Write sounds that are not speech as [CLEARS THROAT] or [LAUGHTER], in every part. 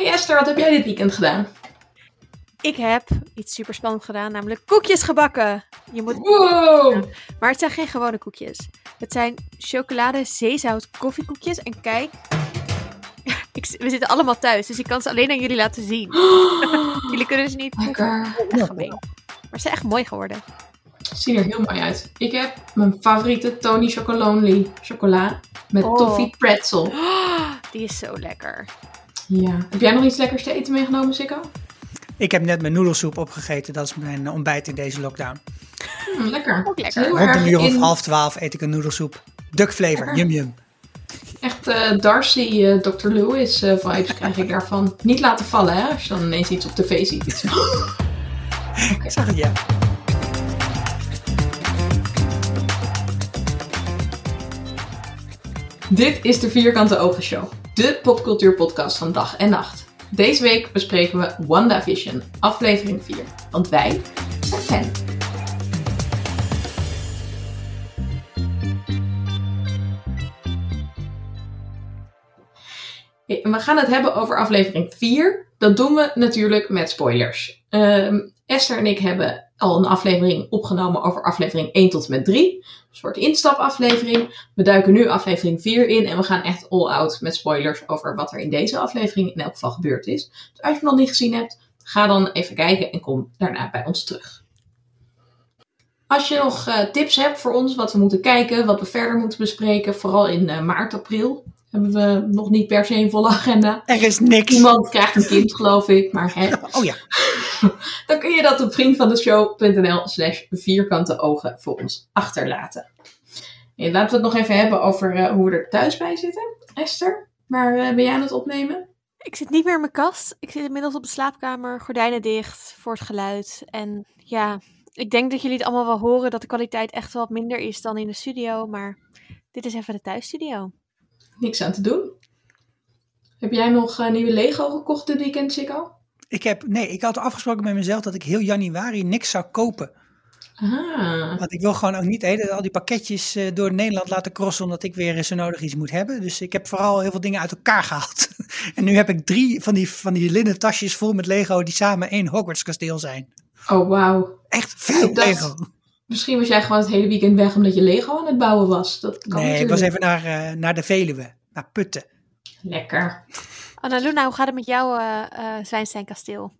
Hey Esther, wat heb jij dit weekend gedaan? Ik heb iets super spannend gedaan, namelijk koekjes gebakken. Je moet... Wow! Maar het zijn geen gewone koekjes. Het zijn chocolade zeezout koffiekoekjes. En kijk, [LAUGHS] ik, we zitten allemaal thuis, dus ik kan ze alleen aan jullie laten zien. [GASPS] [LAUGHS] jullie kunnen ze niet. Lekker. Echt gemeen. Maar ze zijn echt mooi geworden. Ziet er heel mooi uit. Ik heb mijn favoriete Tony Chocolonely chocola met Oh. toffee pretzel. [GASPS] Die is zo lekker. Ja. Heb jij nog iets lekkers te eten meegenomen, Sikko? Ik heb net mijn noedelsoep opgegeten. Dat is mijn ontbijt in deze lockdown. Hm, lekker. Ook lekker. Rond een uur of in- half twaalf eet ik een noedelsoep. Duck flavor, Lekker. yum yum. Echt eh, Darcy, eh, Dr. Lewis eh, vibes krijg ik daarvan. Niet laten vallen, hè, als je dan ineens iets op tv ziet. [LAUGHS] Ik zag het, ja. Dit is de Vierkante Ogen Show, de popcultuurpodcast van dag en nacht. Deze week bespreken we WandaVision, aflevering 4. Want wij zijn fan. En We gaan het hebben over aflevering 4. Dat doen we natuurlijk met spoilers. Ehm, Esther en ik hebben al een aflevering opgenomen over aflevering 1 tot en met 3. Een soort instapaflevering. We duiken nu aflevering 4 in en we gaan echt all out met spoilers over wat er in deze aflevering in elk geval gebeurd is. Dus als je hem nog niet gezien hebt, ga dan even kijken en kom daarna bij ons terug. Als je nog eh, tips hebt voor ons, wat we moeten kijken, wat we verder moeten bespreken, vooral in eh, maart, april, hebben we nog niet per se een volle [LAUGHS] agenda. Er is niks. Iemand krijgt een kind, geloof ik, maar hè, [LAUGHS] Oh ja. [LAUGHS] dan kun je dat op vriendvandeshow.nl slash vierkante ogen voor ons achterlaten. En laten we het nog even hebben over eh, hoe we er thuis bij zitten. Esther, waar eh, ben jij aan het opnemen? Ik zit niet meer in mijn kast. Ik zit inmiddels op de slaapkamer, gordijnen dicht voor het geluid. En ja, ik denk dat jullie het allemaal wel horen dat de kwaliteit echt wel wat minder is dan in de studio. Maar dit is even de thuisstudio. Niks aan te doen. Heb jij nog eh, nieuwe Lego gekocht dit weekend, Sikko? Ik heb, nee, ik had afgesproken met mezelf dat ik heel januari niks zou kopen. Ah, Want ik wil gewoon ook niet al die pakketjes eh, door Nederland laten crossen, omdat ik weer zo nodig iets moet hebben. Dus ik heb vooral heel veel dingen uit elkaar [LAUGHS] gehaald. en nu heb ik drie van die, van die linnen tasjes vol met Lego die samen één Hogwarts kasteel zijn. oh wauw. Echt veel dacht- Lego. Misschien was jij gewoon het hele weekend weg omdat je Lego aan het bouwen was. Dat kan Nee, ik was even naar, eh, naar de Veluwe, naar Putten. Lekker. Annaluna, hoe gaat het met jouw eh eh Zwijnstein kasteel?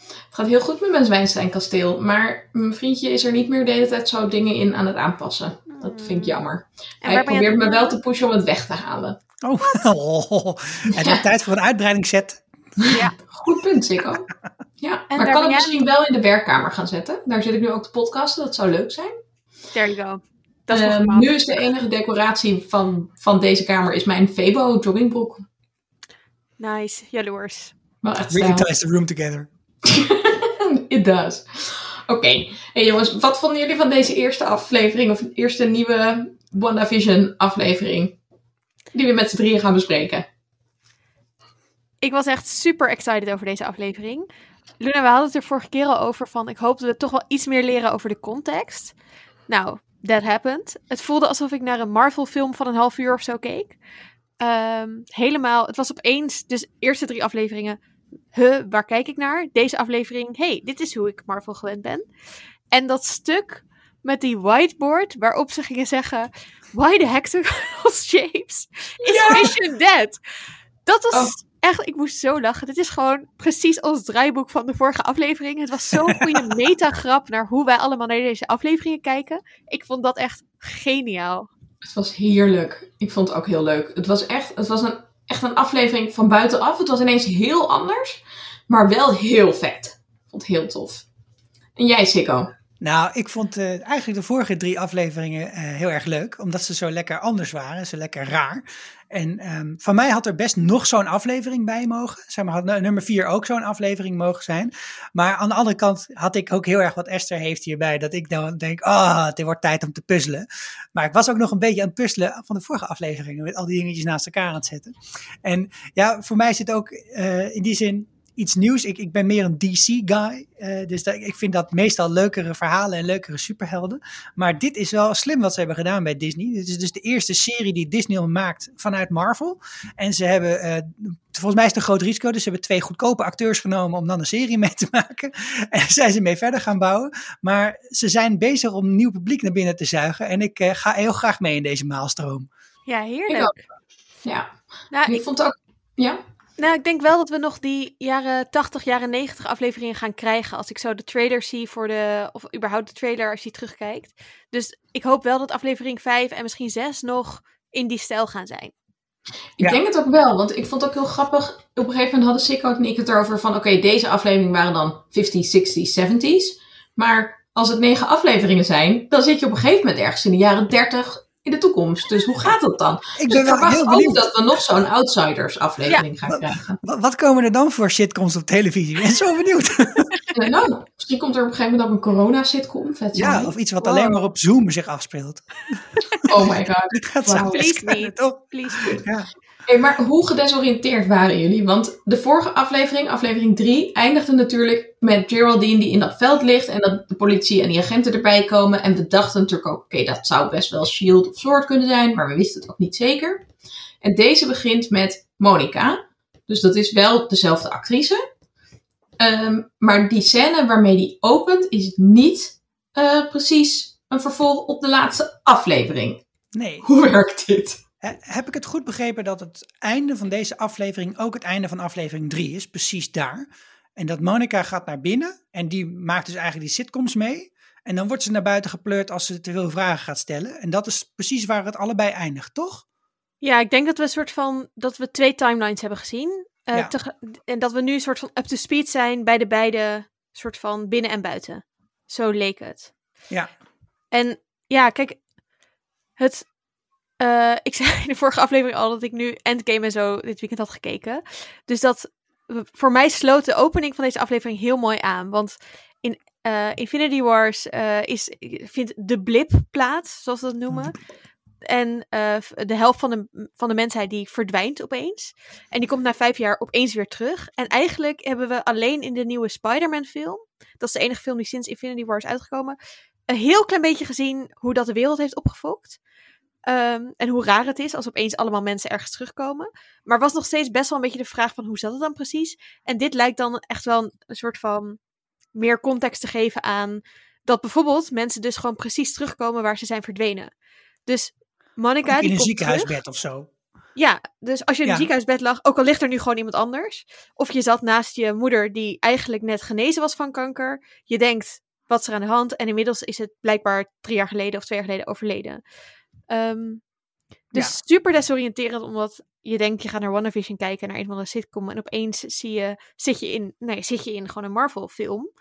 Het gaat heel goed met mijn Zwijnsteinkasteel, maar mijn vriendje is er niet meer de hele tijd zo dingen in aan het aanpassen. Dat vind ik jammer. En Hij probeert me wel te pushen om het weg te halen. Oh, [LAUGHS] oh. het wordt tijd voor een uitbreidingsset. Ja. Goed punt, Sikko. Ja, En maar ik kan het misschien wel in de werkkamer gaan zetten. Daar zit ik nu ook te podcasten, dat zou leuk zijn. There you go. Dat is Ehm, nu is de enige decoratie van, van deze kamer is mijn Febo joggingbroek. Nice, jaloers. Wel echt Really ties the room together. [LAUGHS] It does. Oké, hey jongens, wat vonden jullie van deze eerste aflevering, of eerste nieuwe WandaVision aflevering? Die we met z'n drieën gaan bespreken. Ik was echt super excited over deze aflevering. Luna, we hadden het er vorige keer al over van... ik hoop dat we toch wel iets meer leren over de context. Nou, that happened. Het voelde alsof ik naar een Marvel-film van een half uur of zo keek. Ehm, helemaal, het was opeens, dus eerste drie afleveringen... Huh, waar kijk ik naar? Deze aflevering, hey, dit is hoe ik Marvel gewend ben. En dat stuk met die whiteboard waarop ze gingen zeggen... Why the hexagonal [LAUGHS] shapes? Is Ja! Vision dead? Dat was Oh. echt, ik moest zo lachen. Dit is gewoon precies het draaiboek van de vorige aflevering. Het was zo'n goede [LAUGHS] metagrap naar hoe wij allemaal naar deze afleveringen kijken. Ik vond dat echt geniaal. Het was heerlijk. Ik vond het ook heel leuk. Het was echt, het was een, echt een aflevering van buitenaf. Het was ineens heel anders, maar wel heel vet. Ik vond het heel tof. En jij, Sikko? Nou, ik vond eh, eigenlijk de vorige drie afleveringen eh, heel erg leuk, omdat ze zo lekker anders waren, zo lekker raar. En ehm, van mij had er best nog zo'n aflevering bij mogen. Zeg maar, had nu- nummer vier ook zo'n aflevering mogen zijn. Maar aan de andere kant had ik ook heel erg wat Esther heeft hierbij, dat ik dan denk, ah, het wordt tijd om te puzzelen. Maar ik was ook nog een beetje aan het puzzelen van de vorige afleveringen, met al die dingetjes naast elkaar aan het zetten. En ja, voor mij zit ook eh, in die zin iets nieuws. Ik, ik ben meer een DC-guy. dus dat, ik vind dat meestal leukere verhalen en leukere superhelden. Maar dit is wel slim wat ze hebben gedaan bij Disney. Dit is dus de eerste serie die Disney maakt vanuit Marvel. En ze hebben, uh, volgens mij is het een groot risico. Dus ze hebben twee goedkope acteurs genomen om dan een serie mee te [LAUGHS] maken. En zijn ze mee verder gaan bouwen. Maar ze zijn bezig om nieuw publiek naar binnen te zuigen. En ik uh, ga heel graag mee in deze maalstroom. Ja, heerlijk. Ja, nou, ik, vond ook. Ja. Nou, ik denk wel dat we nog die jaren 80, jaren 90 afleveringen gaan krijgen. Als ik zo de trailer zie voor de. Of überhaupt de trailer als je terugkijkt. Dus ik hoop wel dat aflevering 5 en misschien 6 nog in die stijl gaan zijn. Ik denk het ook wel, want ik vond het ook heel grappig. Op een gegeven moment hadden Sikko en ik het erover van: oké, deze afleveringen waren dan 50s, 60s, 70s. Maar als het negen afleveringen zijn, dan zit je op een gegeven moment ergens in de jaren 30, in de toekomst. Dus hoe gaat dat dan? Ik dus ben wel heel benieuwd. dat we nog zo'n Outsiders aflevering gaan krijgen. Wat, komen er dan voor sitcoms op televisie? Ik ben zo benieuwd. [LAUGHS] nou, misschien komt er op een gegeven moment ook een corona-sitcom. Ja, of iets wat alleen maar op Zoom zich afspeelt. Oh my god. [LAUGHS] Dit gaat wow. zo Please niet. Please niet. Ja. Hey, maar hoe gedesoriënteerd waren jullie? Want de vorige aflevering, aflevering 3, eindigde natuurlijk met Geraldine die in dat veld ligt en dat de politie en die agenten erbij komen. En we dachten natuurlijk ook, oké, dat zou best wel Shield of Sword kunnen zijn, maar we wisten het ook niet zeker. En deze begint met Monica. Dus dat is wel dezelfde actrice. Ehm, maar die scène waarmee die opent is niet uh, precies een vervolg op de laatste aflevering. Nee. Hoe werkt dit? Heb ik het goed begrepen dat het einde van deze aflevering ook het einde van aflevering 3 is? Precies daar. En dat Monica gaat naar binnen en die maakt dus eigenlijk die sitcoms mee. En dan wordt ze naar buiten gepleurd als ze te veel vragen gaat stellen. En dat is precies waar het allebei eindigt, toch? Ja, ik denk dat we een soort van dat we twee timelines hebben gezien. Uh, en dat we nu een soort van up to speed zijn bij de beide soort van binnen en buiten. Zo leek het. Ja. En ja, kijk, het, uh, ik [LAUGHS] zei in de vorige aflevering al dat ik nu Endgame en zo dit weekend had gekeken. Dus dat voor mij sloot de opening van deze aflevering heel mooi aan. Want in uh, Infinity Wars uh, is, vindt de blip plaats, zoals we dat noemen. En de helft van de, van de mensheid die verdwijnt opeens. En die komt na vijf jaar opeens weer terug. En eigenlijk hebben we alleen in de nieuwe Spider-Man film, dat is de enige film die sinds Infinity War is uitgekomen, een heel klein beetje gezien hoe dat de wereld heeft opgefokt. Um, en hoe raar het is als opeens allemaal mensen ergens terugkomen. Maar was nog steeds best wel een beetje de vraag van hoe zat het dan precies? En dit lijkt dan echt wel een, soort van meer context te geven aan dat bijvoorbeeld mensen dus gewoon precies terugkomen waar ze zijn verdwenen. Dus Monica. In die een ziekenhuisbed of zo. Ja, dus als je in een ziekenhuisbed lag, ook al ligt er nu gewoon iemand anders. Of je zat naast je moeder die eigenlijk net genezen was van kanker. Je denkt, wat is er aan de hand? En inmiddels is het blijkbaar drie jaar geleden of twee jaar geleden overleden. Um, dus super desoriënterend, omdat je denkt, je gaat naar WandaVision kijken, naar een van de sitcom, en opeens zie je, zit, je in, nee, zit je in gewoon een Marvel-film.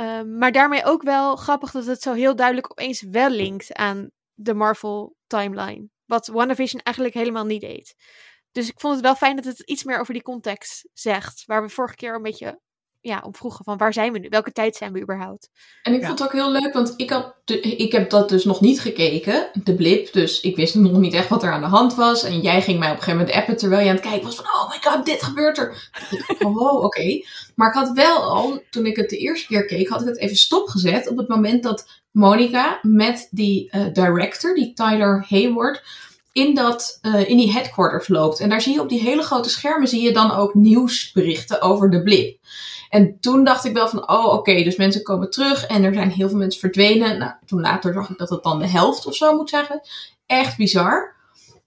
Um, maar daarmee ook wel grappig dat het zo heel duidelijk opeens wel linkt aan de Marvel-timeline. Wat WandaVision eigenlijk helemaal niet deed. Dus ik vond het wel fijn dat het iets meer over die context zegt. Waar we vorige keer een beetje ja, om vroegen van waar zijn we nu? Welke tijd zijn we überhaupt? En ik vond het ook heel leuk, want ik, had ik heb dat dus nog niet gekeken, de blip. Dus ik wist nog niet echt wat er aan de hand was. En jij ging mij op een gegeven moment appen terwijl je aan het kijken was van... Oh my god, dit gebeurt er. [LAUGHS] Oh, oké. Maar ik had wel al, toen ik het de eerste keer keek, had ik het even stopgezet op het moment dat Monica met die uh, director, die Tyler Hayward in, dat, uh, in die headquarters loopt. En daar zie je op die hele grote schermen zie je dan ook nieuwsberichten over de blip. En toen dacht ik wel van, oh oké, dus mensen komen terug en er zijn heel veel mensen verdwenen. Nou, toen later zag ik dat het dan de helft of zo moet zeggen. Echt bizar.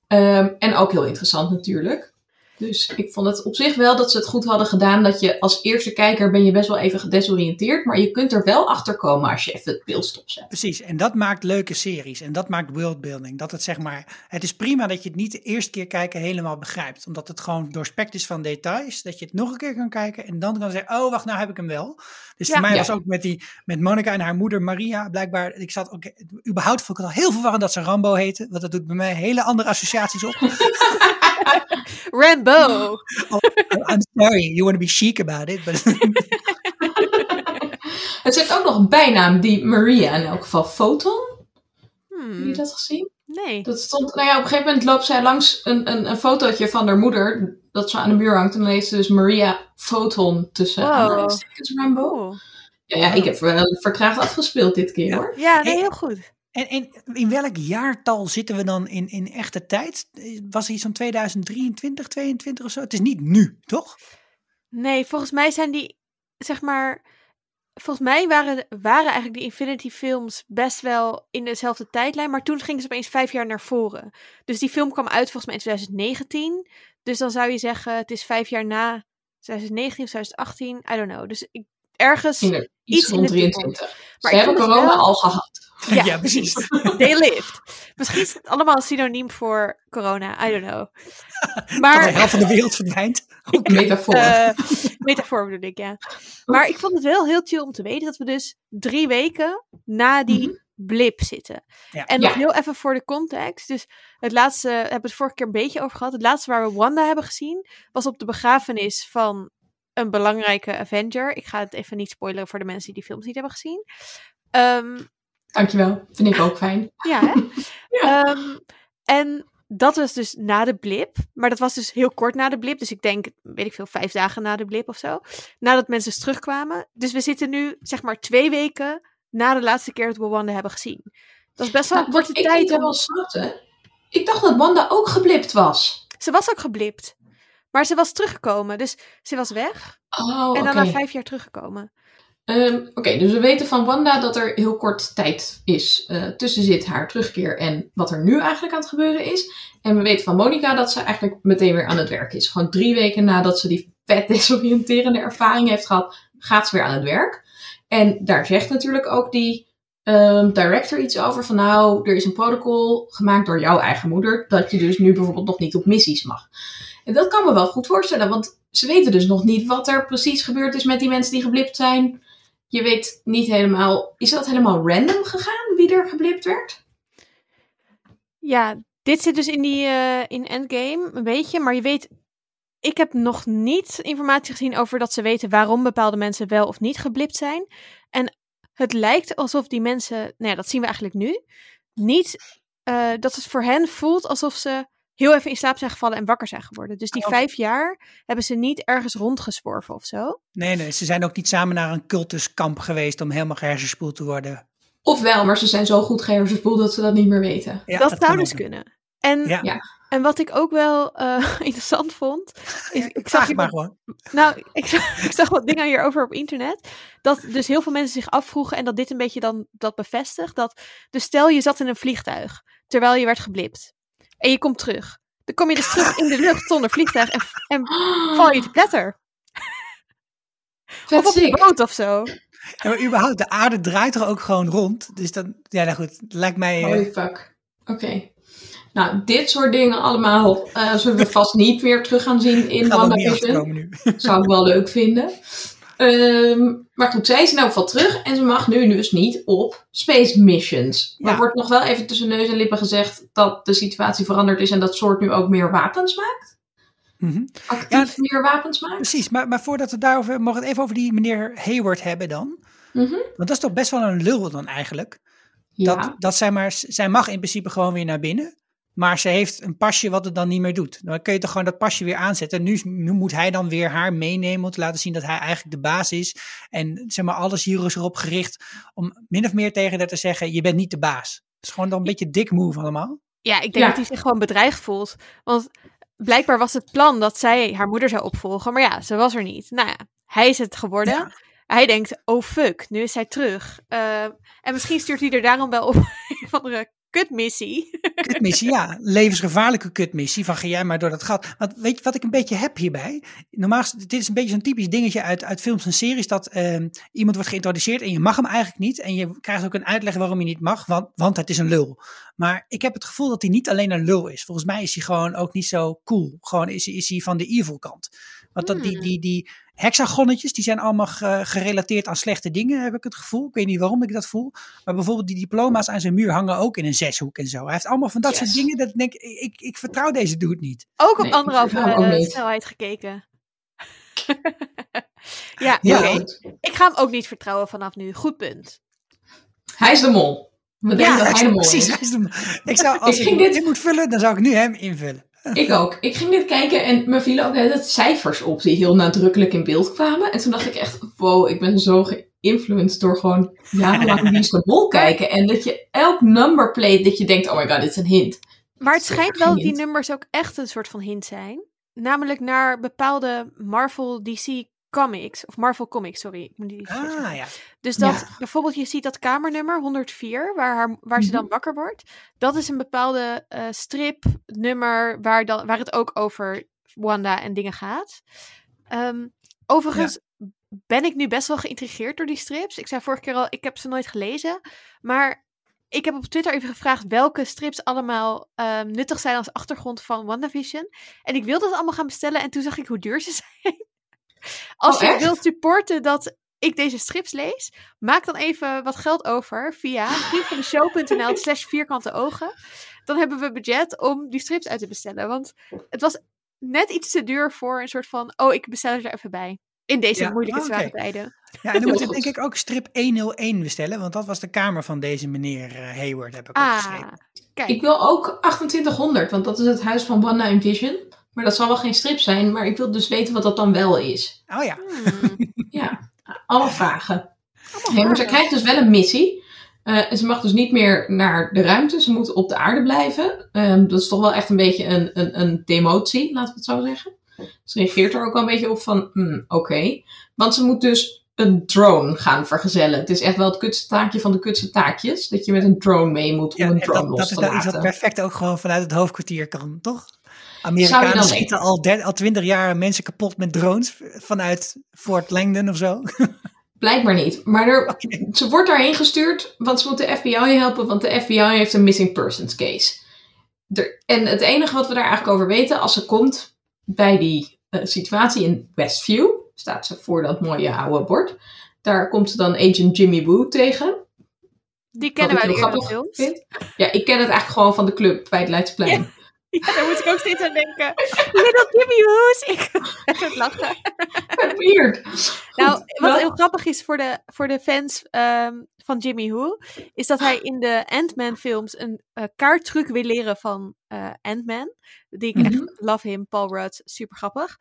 Um, en ook heel interessant natuurlijk. Dus ik vond het op zich wel dat ze het goed hadden gedaan. Dat je als eerste kijker ben je best wel even gedesoriënteerd. Maar je kunt er wel achter komen als je even het beeld stopzet. Precies, en dat maakt leuke series. En dat maakt worldbuilding. Dat het zeg maar, het is prima dat je het niet de eerste keer kijken helemaal begrijpt. Omdat het gewoon doorspekt is van details. Dat je het nog een keer kan kijken en dan kan zeggen, oh wacht, nou heb ik hem wel. Dus voor mij was ook met, die, met Monica en haar moeder Maria blijkbaar. Ik zat ook, überhaupt vond ik het al heel verwarrend dat ze Rambo heette. Want dat doet bij mij hele andere associaties op. [LAUGHS] [LAUGHS] Rambo. Oh, I'm sorry, you want to be chic about it. But [LAUGHS] het heeft ook nog een bijnaam, die Maria in elk geval. Photon? Hmm. Heb je dat gezien? Nee. Dat stond, nou ja, op een gegeven moment loopt zij langs een, een, een fotootje van haar moeder. dat ze aan de muur hangt. En dan heeft ze dus Maria Photon tussen Wow. aanhalingstekens Rambo. Cool. Ja, ja, ik heb wel vertraagd afgespeeld dit keer Ja. hoor. Ja, nee, heel goed. En, en in welk jaartal zitten we dan in, in echte tijd? Was het iets van 2023, 22 of zo? Het is niet nu, toch? Nee, volgens mij zijn die, zeg maar. Volgens mij waren, waren eigenlijk die Infinity films best wel in dezelfde tijdlijn. Maar toen gingen ze opeens vijf jaar naar voren. Dus die film kwam uit volgens mij in 2019. Dus dan zou je zeggen, het is vijf jaar na 2019 of 2018. I don't know. Dus ik, ergens, In Iets iets in rond de 23. Maar Ze hebben corona wel- al gehad. Ja. precies. [LAUGHS] they lived. Misschien is het allemaal een synoniem voor corona. I don't know. Dat de Maar... helft van de wereld verdwijnt. [LAUGHS] Metafoor. Eh, metafoor bedoel ik, ja. Maar ik vond het wel heel chill om te weten dat we dus drie weken na die Mhm. blip zitten. Ja. En nog Ja. heel even voor de context. Dus het laatste, daar hebben we het vorige keer een beetje over gehad. Het laatste waar we Wanda hebben gezien, was op de begrafenis van een belangrijke Avenger. Ik ga het even niet spoileren voor de mensen die die films niet hebben gezien. Ehm, Dankjewel. Vind ik ook fijn. ja, hè? [LAUGHS] Ja. Ehm, en dat was dus na de blip. Maar dat was dus heel kort na de blip. Dus ik denk, weet ik veel, vijf dagen na de blip of zo. Nadat mensen dus terugkwamen. Dus we zitten nu, zeg maar, twee weken na de laatste keer dat we Wanda hebben gezien. Dat is best wel Nou, een korte ik tijd. niet om- snapte. Ik dacht dat Wanda ook geblipt was. Ze was ook geblipt. Maar ze was teruggekomen. Dus ze was weg. Oh, en dan na vijf jaar teruggekomen. Ehm, Oké, dus we weten van Wanda dat er heel kort tijd is eh, tussen zit haar terugkeer en wat er nu eigenlijk aan het gebeuren is. En we weten van Monica dat ze eigenlijk meteen weer aan het werk is. Gewoon drie weken nadat ze die vet desoriënterende ervaring heeft gehad, gaat ze weer aan het werk. En daar zegt natuurlijk ook die ehm, director iets over van nou, er is een protocol gemaakt door jouw eigen moeder, dat je dus nu bijvoorbeeld nog niet op missies mag. En dat kan me wel goed voorstellen, want ze weten dus nog niet wat er precies gebeurd is met die mensen die geblipt zijn. Je weet niet helemaal, is dat helemaal random gegaan wie er geblipt werd? Ja, dit zit dus in, die, eh, in Endgame een beetje. Maar je weet, ik heb nog niet informatie gezien over dat ze weten waarom bepaalde mensen wel of niet geblipt zijn. En het lijkt alsof die mensen, nou ja, dat zien we eigenlijk nu, niet, eh, dat het voor hen voelt alsof ze heel even in slaap zijn gevallen en wakker zijn geworden. Dus die Oh. vijf jaar hebben ze niet ergens rondgezworven of zo. Nee, nee, ze zijn ook niet samen naar een cultuskamp geweest om helemaal gehersenspoeld te worden. Ofwel, maar ze zijn zo goed gehersenspoeld dat ze dat niet meer weten. Ja, dat zou dus kunnen. En, Ja, Ja. en wat ik ook wel eh, [LAUGHS] interessant vond, is, ik zag het maar hier gewoon. Nou, ik zag, [LAUGHS] ik zag wat dingen hierover op internet. Dat dus heel veel mensen zich afvroegen en dat dit een beetje dan dat bevestigt. Dat, dus stel je zat in een vliegtuig terwijl je werd geblipt. En je komt terug. Dan kom je dus terug in de lucht zonder vliegtuig en, en [GASPS] val je te pletter. Of op een sick. boot of zo. Ja, maar überhaupt, de aarde draait toch ook gewoon rond. Dus dan, ja, nou goed, lijkt mij... eh, Holy fuck. Oké. Nou, dit soort dingen allemaal eh, zullen we vast niet weer terug gaan zien in gaan er WandaVision. nu. Zou ik wel leuk vinden. Ehm, maar goed, zij is in elk geval terug en ze mag nu dus niet op space missions. Maar Ja. er wordt nog wel even tussen neus en lippen gezegd dat de situatie veranderd is en dat soort nu ook meer wapens maakt. Mhm. Actief meer wapens maakt. Precies, maar, maar voordat we daarover... Mogen we het even over die meneer Hayward hebben dan? Mhm. Want dat is toch best wel een lul dan eigenlijk. Ja. Dat, dat zij maar... Zij mag in principe gewoon weer naar binnen. Maar ze heeft een pasje wat het dan niet meer doet. Dan kun je toch gewoon dat pasje weer aanzetten. En nu, nu moet hij dan weer haar meenemen om te laten zien dat hij eigenlijk de baas is. En zeg maar, alles hier is erop gericht om min of meer tegen haar te zeggen, je bent niet de baas. Het is gewoon dan een beetje dik move allemaal. Ja, ik denk Ja. dat hij zich gewoon bedreigd voelt. Want blijkbaar was het plan dat zij haar moeder zou opvolgen. Maar ja, ze was er niet. Nou ja, hij is het geworden. Ja. Hij denkt, oh fuck, nu is zij terug. Eh, en misschien stuurt hij er daarom wel op [LAUGHS] een of andere kutmissie. [LAUGHS] Kutmissie, ja. Levensgevaarlijke kutmissie. Van ga jij maar door dat gat. Want weet je wat ik een beetje heb hierbij? Normaal, is- dit is een beetje zo'n typisch dingetje uit, uit films en series. Dat ehm, iemand wordt geïntroduceerd en je mag hem eigenlijk niet. En je krijgt ook een uitleg waarom je niet mag. Want, want het is een lul. Maar ik heb het gevoel dat hij niet alleen een lul is. Volgens mij is hij gewoon ook niet zo cool. Gewoon is, is hij van de evil kant. Want dat, die, Hmm. die, die hexagonnetjes, die zijn allemaal ge- gerelateerd aan slechte dingen, heb ik het gevoel. Ik weet niet waarom ik dat voel. Maar bijvoorbeeld die diploma's aan zijn muur hangen ook in een zeshoek en zo. Hij heeft allemaal van dat Yes. soort dingen dat ik denk, ik, ik, ik vertrouw deze dude niet. Ook op Nee, anderhalve niet. snelheid gekeken. [LAUGHS] ja, Ja. Ik ga hem ook niet vertrouwen vanaf nu. Goed punt. Hij is de mol. We denken dat hij de mol precies. is. hij is de- ik zou, als Ik ik, dit- in moet vullen, dan zou ik nu hem invullen. Ik ook. Ik ging dit kijken en me vielen ook net cijfers op die heel nadrukkelijk in beeld kwamen. En toen dacht ik echt, wow, ik ben zo geïnfluenced door gewoon jarenlang Wie is de Mol kijken. En dat je elk number plate, dat je denkt, oh my god, dit is een hint. Maar het schijnt wel dat die nummers ook echt een soort van hint zijn. Namelijk naar bepaalde Marvel DC comics. Of Marvel comics, sorry. Ik moet die. Ah ja. Dus dat Ja. bijvoorbeeld je ziet dat kamernummer 104, waar, haar, waar ze dan Mhm. wakker wordt. Dat is een bepaalde eh stripnummer waar, dan, waar het ook over Wanda en dingen gaat. Ehm, overigens ben ik nu best wel geïntrigeerd door die strips. Ik zei vorige keer al, ik heb ze nooit gelezen. Maar ik heb op Twitter even gevraagd welke strips allemaal ehm, nuttig zijn als achtergrond van WandaVision. En ik wilde het allemaal gaan bestellen en toen zag ik hoe duur ze [LAUGHS] zijn. [LAUGHS] Als Oh, je echt? wilt supporten dat ik deze strips lees, maak dan even wat geld over via vriendvandeshow.nl slash vierkante ogen. Dan hebben we budget om die strips uit te bestellen. Want het was net iets te duur voor een soort van, oh, ik bestel er even bij. In deze Ja, moeilijke, oh, oké. zware tijden. Ja, en dan [LAUGHS] moet je denk ik ook strip 101 bestellen, want dat was de kamer van deze meneer eh, Hayward, heb ik Ah, opgeschreven. kijk. Ik wil ook 2800, want dat is het huis van Wanda en Vision. Maar dat zal wel geen strip zijn, maar ik wil dus weten wat dat dan wel is. Oh ja, Hmm. Ja, alle vragen. Nee, maar ze krijgt dus wel een missie. Eh, en ze mag dus niet meer naar de ruimte. Ze moet op de aarde blijven. Ehm, dat is toch wel echt een beetje een, een, een demotie, laten we het zo zeggen. Ze reageert er ook wel een beetje op van, hmm, oké. Want ze moet dus een drone gaan vergezellen. Het is echt wel het kutste taakje van de kutste taakjes. Dat je met een drone mee moet om ja een en drone dat, los dat is te nou iets wat laten. perfect ook gewoon vanuit het hoofdkwartier kan, toch? Amerikanen dan schieten al, der- al 20 jaar mensen kapot met drones vanuit Fort Langdon of zo. [LAUGHS] Blijkbaar niet. Maar er, ze wordt daarheen gestuurd, want ze moet de FBI helpen, want de FBI heeft een missing persons case. Er, en het enige wat we daar eigenlijk over weten, als ze komt bij die eh, situatie in Westview, staat ze voor dat mooie oude bord. Daar komt ze dan agent Jimmy Woo tegen. Die kennen wij heel de grappig films. vind. Ja, ik ken het eigenlijk gewoon van de club bij het Leidsplein. [LAUGHS] Ja, daar moet ik ook steeds aan denken. Little Jimmy Who's. Ik het lachen. Weird. Nou, wat wel- heel grappig is voor de, voor de fans ehm, van Jimmy Who, is dat hij in de Ant-Man films een eh kaarttruc wil leren van eh Ant-Man. Die ik Mhm. echt love him, Paul Rudd, super grappig.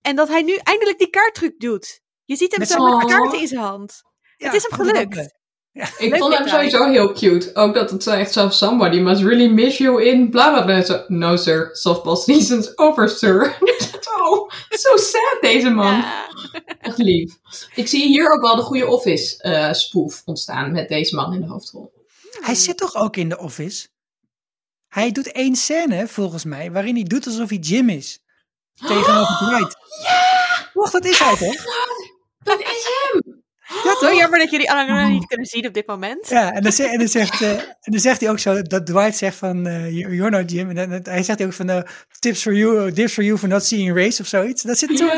En dat hij nu eindelijk die kaarttruc doet. Je ziet hem Met zo met kaarten in zijn hand. Ja, het is hem gelukt. Ik vond hem sowieso heel cute. Ook dat het zo echt zo, somebody must really miss you in bla bla bla. Zo, no sir, softball season's over sir. [LAUGHS] oh, so sad deze man. Ja. [LAUGHS] Echt lief. Ik zie hier ook wel de goede office eh spoof ontstaan met deze man in de hoofdrol. Hij zit toch ook in de office? Hij doet één scène, volgens mij, waarin hij doet alsof hij Jim is. [GASPS] Tegenover Dwight. Ja! Och, dat is hij toch? Dat is hem! Ja, Zo toch? jammer dat jullie Anna niet kunnen zien op dit moment. Ja, en dan, ze- en dan, zegt, eh, en dan zegt hij ook zo, dat Dwight zegt van, eh, you're not Jim. En dan, hij zegt ook van, eh, tips for you, tips for you for not seeing race of zoiets. Dat zit zo,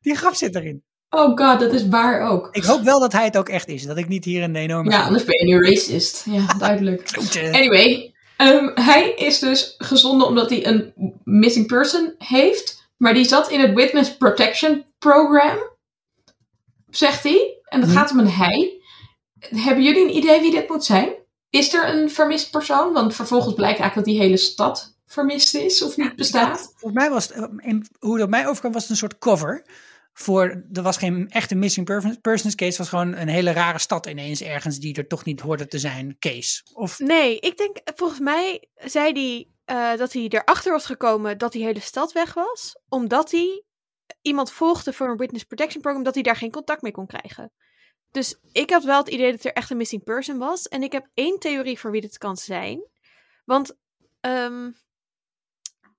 die grap zit erin. Oh god, dat is waar ook. Ik hoop wel dat hij het ook echt is. Dat ik niet hier een enorme... Ja, anders ben je nu racist. Ja, duidelijk. [LAUGHS] Anyway, ehm, hij is dus gezonden omdat hij een missing person heeft. Maar die zat in het Witness Protection Program. Zegt hij. En dat Mhm. gaat om een hij. Hebben jullie een idee wie dit moet zijn? Is er een vermist persoon? Want vervolgens blijkt eigenlijk dat die hele stad vermist is of niet bestaat. Volgens mij was het, eh, in, hoe het op mij overkwam, was het een soort cover. Voor, er was geen echte missing per- persons case. Het was gewoon een hele rare stad ineens ergens die er toch niet hoorde te zijn case. Of, Nee, ik denk, volgens mij zei hij eh, dat hij erachter was gekomen dat die hele stad weg was. Omdat hij iemand volgde voor een Witness Protection Program, dat hij daar geen contact mee kon krijgen. Dus ik had wel het idee dat er echt een missing person was. En ik heb één theorie voor wie dit kan zijn. Want, ehm,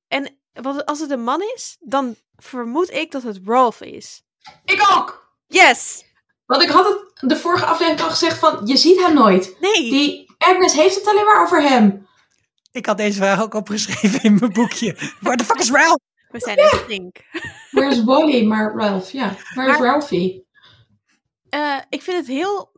en wat, als het een man is, dan vermoed ik dat het Rolf is. Ik ook! Yes! Want ik had het de vorige aflevering al gezegd van, je ziet hem nooit. Nee! Die Agnes heeft het alleen maar over hem. ik had deze vraag ook opgeschreven in mijn boekje. Where the fuck is Ralph? We zijn in sync. Waar is Wally, maar Ralph? Ja, waar is Maar- Ralphie? Eh, ik vind het heel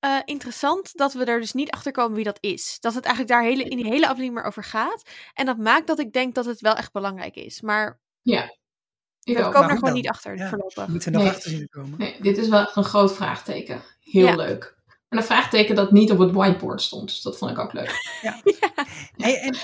eh, interessant dat we er dus niet achter komen wie dat is. Dat het eigenlijk daar hele, in die hele aflevering maar over gaat. En dat maakt dat ik denk dat het wel echt belangrijk is. Maar Ik we ook. komen er gewoon dan? niet achter Ja. voorlopig. Moeten we nog Nee. achter zien te komen. Nee, dit is wel echt een groot vraagteken. Heel Ja. leuk. En een vraagteken dat niet op het whiteboard stond. Dus dat vond ik ook leuk. [LAUGHS] Hey, en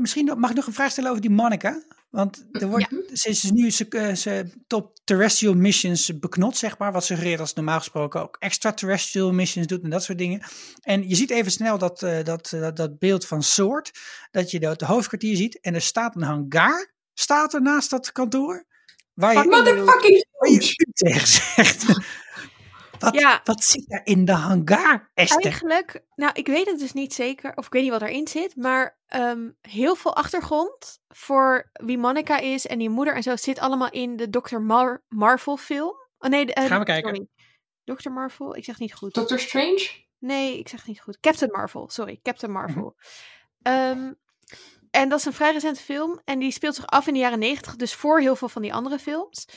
misschien mag ik nog een vraag stellen over die Monica? Want er wordt, ze is nu ze, eh, ze top terrestrial missions beknot, zeg maar. Wat suggereert als normaal gesproken ook extraterrestrial missions doet en dat soort dingen. En je ziet even snel dat, uh, dat, uh, dat beeld van Soort. Dat je het hoofdkwartier ziet. En er staat een hangar, staat er naast dat kantoor. Waar je, Motherfucking [LAUGHS] waar je [LAUGHS] tegen zegt. [LAUGHS] Wat, Ja. wat zit daar in de hangar, Esther? Eigenlijk, nou, ik weet het dus niet zeker, of ik weet niet wat erin zit, maar ehm, heel veel achtergrond voor wie Monica is en die moeder en zo zit allemaal in de Dr. Mar Marvel film. Oh nee, de, eh, Gaan we kijken. sorry. Dr. Marvel, ik zeg niet goed. Doctor Strange? Nee, ik zeg niet goed. Captain Marvel, sorry, Captain Mhm. Marvel. Ehm, en dat is een vrij recente film en die speelt zich af in de jaren negentig, dus voor heel veel van die andere films.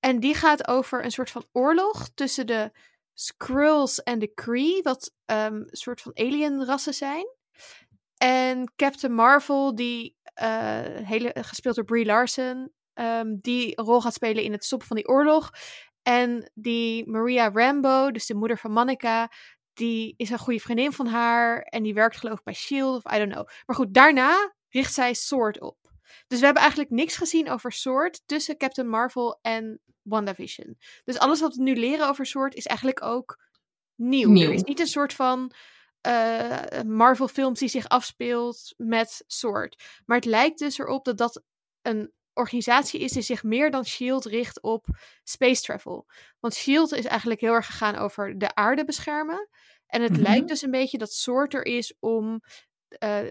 En die gaat over een soort van oorlog tussen de Skrulls en de Kree, wat een soort van alienrassen zijn. En Captain Marvel, die eh, hele, gespeeld door Brie Larson, ehm, die een rol gaat spelen in het stoppen van die oorlog. En die Maria Rambo, dus de moeder van Monica, die is een goede vriendin van haar. En die werkt geloof ik bij S.H.I.E.L.D. of I don't know. Maar goed, daarna richt zij Sword op. Dus we hebben eigenlijk niks gezien over Sword tussen Captain Marvel en WandaVision. Dus alles wat we nu leren over Sword is eigenlijk ook nieuw. Nieuw. Er is niet een soort van eh, Marvel films die zich afspeelt met Sword. Maar het lijkt dus erop dat dat een organisatie is die zich meer dan S.H.I.E.L.D. richt op space travel. Want S.H.I.E.L.D. is eigenlijk heel erg gegaan over de aarde beschermen. En het Mhm. lijkt dus een beetje dat Sword er is om eh,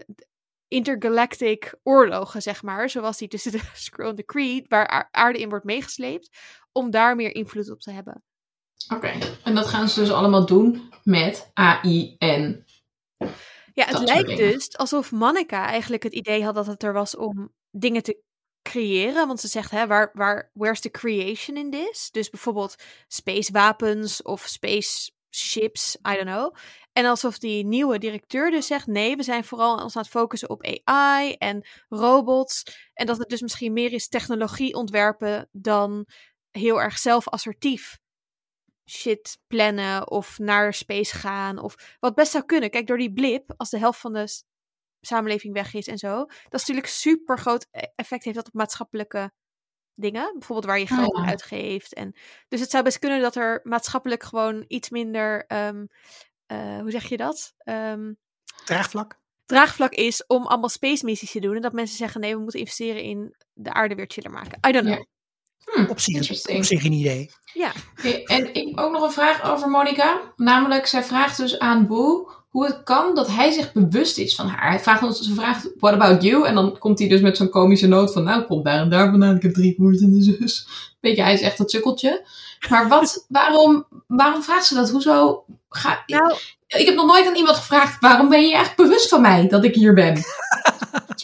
intergalactic oorlogen, zeg maar, zoals die tussen de [LAUGHS] Skrull en de Kree, waar aarde in wordt meegesleept, om daar meer invloed op te hebben. Oké. En dat gaan ze dus allemaal doen met AI en... Ja, het lijkt dus alsof Monica eigenlijk het idee had dat het er was om dingen te creëren. Want ze zegt, hè, waar, waar, where's the creation in this? Dus bijvoorbeeld space wapens of space ships, I don't know. En alsof die nieuwe directeur dus zegt, nee, we zijn vooral ons aan het focussen op AI en robots. En dat het dus misschien meer is technologie ontwerpen dan heel erg zelfassertief shit plannen of naar space gaan. Of wat best zou kunnen. Kijk, door die blip, als de helft van de samenleving weg is en zo. Dat is natuurlijk super groot effect heeft dat op maatschappelijke dingen. Bijvoorbeeld waar je Ah, geld aan uitgeeft. En, dus het zou best kunnen dat er maatschappelijk gewoon iets minder, ehm, eh, hoe zeg je dat? Ehm, Draagvlak? draagvlak is om allemaal space missies te doen. En dat mensen zeggen, nee, we moeten investeren in de aarde weer chiller maken. I don't know. Ja. Hm, Op zich, op zich een idee. Ja. En ik heb ook nog een vraag over Monica. Namelijk, zij vraagt dus aan Boo hoe het kan dat hij zich bewust is van haar. Hij vraagt ons, ze vraagt, what about you? En dan komt hij dus met zo'n komische noot van, nou, kom daar en daar vandaan. Ik heb drie broers en een zus. Weet je, hij is echt dat sukkeltje. Maar wat, [LAUGHS] waarom, waarom vraagt ze dat? Hoezo ga Nou, Ik heb nog nooit aan iemand gevraagd, waarom ben je echt bewust van mij dat ik hier ben?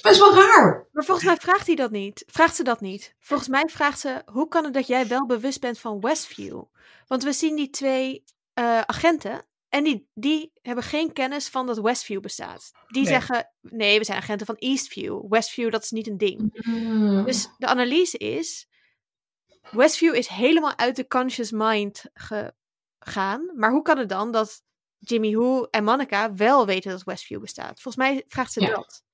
Dat is best wel raar. Maar volgens mij vraagt hij dat niet. Vraagt ze dat niet. Volgens mij vraagt ze: hoe kan het dat jij wel bewust bent van Westview? Want we zien die twee eh, agenten en die, die hebben geen kennis van dat Westview bestaat. Die Nee. zeggen: nee, we zijn agenten van Eastview. Westview, dat is niet een ding. Dus de analyse is: Westview is helemaal uit de conscious mind gegaan. Maar hoe kan het dan dat Jimmy Who en Monica wel weten dat Westview bestaat? Volgens mij vraagt ze Ja. dat.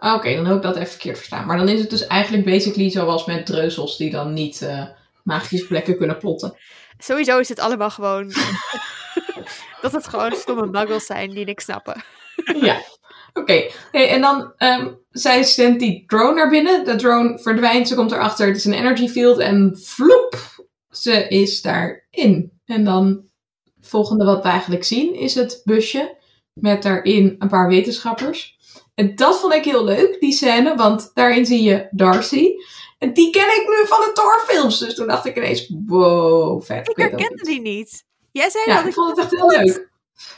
Oké, dan heb ik dat even verkeerd verstaan. Maar dan is het dus eigenlijk basically zoals met dreuzels die dan niet eh, magische plekken kunnen plotten. Sowieso is het allemaal gewoon. [LAUGHS] dat het gewoon stomme muggles zijn die niks snappen. [LAUGHS] ja, oké. Hey, en dan, ehm, zij zendt die drone naar binnen. De drone verdwijnt, ze komt erachter. Het is een energy field en vloep, ze is daarin. En dan, het volgende wat we eigenlijk zien, is het busje met daarin een paar wetenschappers. En dat vond ik heel leuk, die scène, want daarin zie je Darcy. En die ken ik nu van de Thor-films. Dus toen dacht ik ineens, wow, vet. Ik herkende die niet. Jij zei ja, dat ik vond het echt heel leuk.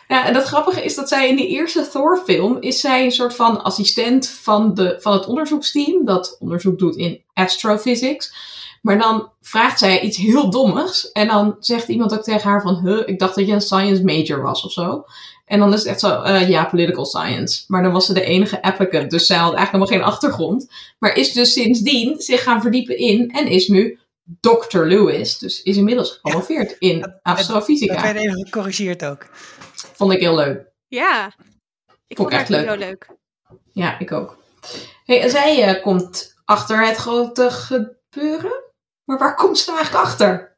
Ja, en het grappige is dat zij in die eerste Thor-film is zij een soort van assistent van, de, van het onderzoeksteam dat onderzoek doet in astrophysics. Maar dan vraagt zij iets heel dommigs en dan zegt iemand ook tegen haar van, huh, ik dacht dat je een science major was of zo. En dan is het echt zo, eh, ja, political science. Maar dan was ze de enige applicant, dus zij had eigenlijk helemaal geen achtergrond. Maar is dus sindsdien zich gaan verdiepen in en is nu Dr. Lewis. Dus is inmiddels gepromoveerd in astrofysica. Dat werd even gecorrigeerd ook. Vond ik heel leuk. Ja. Ik Vond het echt echt zo leuk. Ja, ik ook. Hey, en zij eh, komt achter het grote gebeuren. Maar waar komt ze nou eigenlijk achter?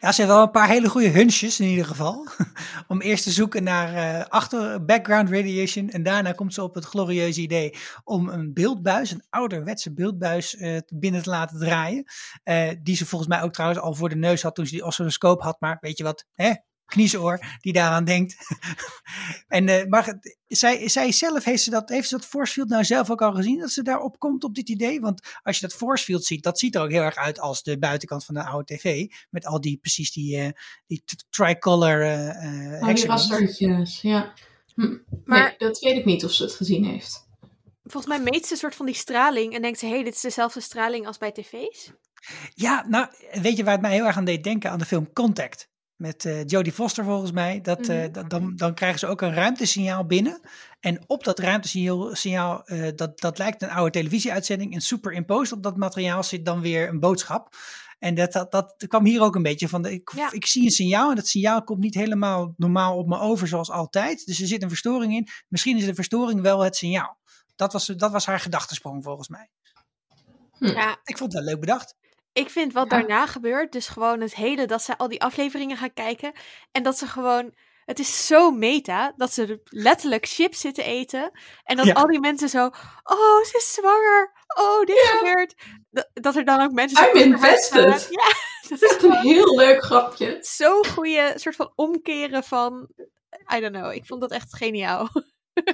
Ja, ze heeft wel een paar hele goede hunches in ieder geval. [LAUGHS] Om eerst te zoeken naar uh, achter background radiation. En daarna komt ze op het glorieuze idee om een beeldbuis, een ouderwetse beeldbuis, uh, binnen te laten draaien. Uh, die ze volgens mij ook trouwens al voor de neus had toen ze die oscilloscoop had. Maar weet je wat, hè? Kniezoor die daaraan denkt. [LAUGHS] en, uh, maar zij, zij zelf, heeft ze, dat, heeft ze dat forcefield nou zelf ook al gezien? Dat ze daarop komt op dit idee? Want als je dat forcefield ziet, dat ziet er ook heel erg uit als de buitenkant van de oude tv. Met al die, precies die, uh, die tricolor uh, oh, die rastertjes, ja. Hm. Maar nee, dat weet ik niet of ze het gezien heeft. Volgens mij meet ze een soort van die straling en denkt ze, hé, hey, dit is dezelfde straling als bij tv's. Ja, nou, weet je waar het mij heel erg aan deed denken? Aan de film Contact met uh, Jodie Foster volgens mij. Dat, uh, dan, dan krijgen ze ook een ruimtesignaal binnen. En op dat ruimtesignaal, signaal, uh, dat, dat lijkt een oude televisieuitzending. En superimposed op dat materiaal zit dan weer een boodschap. En dat, dat, dat kwam hier ook een beetje van. De, ik, ja. ik zie een signaal en dat signaal komt niet helemaal normaal op me over zoals altijd. Dus er zit een verstoring in. Misschien is de verstoring wel het signaal. Dat was, dat was haar gedachtesprong volgens mij. Hm. Ja. Ik vond het wel leuk bedacht. Ik vind wat daarna gebeurt, dus gewoon het hele dat ze al die afleveringen gaan kijken. En dat ze gewoon. Het is zo meta dat ze letterlijk chips zitten eten. En dat al die mensen zo. Oh, ze is zwanger. Oh, dit ja. gebeurt. Dat, dat, er dan ook mensen. I'm invested. Ja, [LAUGHS] dat is een heel leuk grapje. Zo'n goede soort van omkeren van. I don't know. Ik vond dat echt geniaal. [LAUGHS]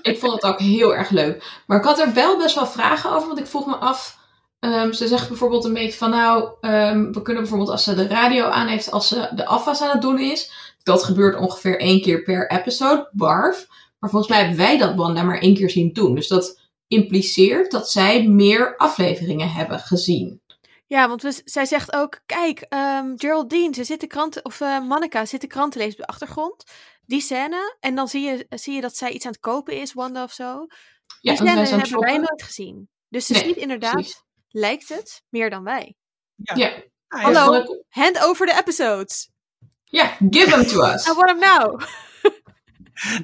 Ik vond het ook heel erg leuk. Maar ik had er wel best wel vragen over, want ik vroeg me af Um, ze zegt bijvoorbeeld een beetje van nou, um, we kunnen bijvoorbeeld als ze de radio aan heeft, als ze de afwas aan het doen is. Dat gebeurt ongeveer één keer per episode, barf. Maar volgens mij hebben wij dat Wanda maar één keer zien doen. Dus dat impliceert dat zij meer afleveringen hebben gezien. Ja, want we, zij zegt ook, kijk, um, Geraldine, ze zit de krant, of uh, Monica zit de krant te lezen op de achtergrond. Die scène, en dan zie je, zie je dat zij iets aan het kopen is, Wanda of zo. Die ja, scène hebben wij nooit gezien. Dus ze nee, ziet inderdaad precies lijkt het meer dan wij. Ja. ja. Ah, Hallo, hand over de episodes. Ja, give them to us. I want them now. [LAUGHS]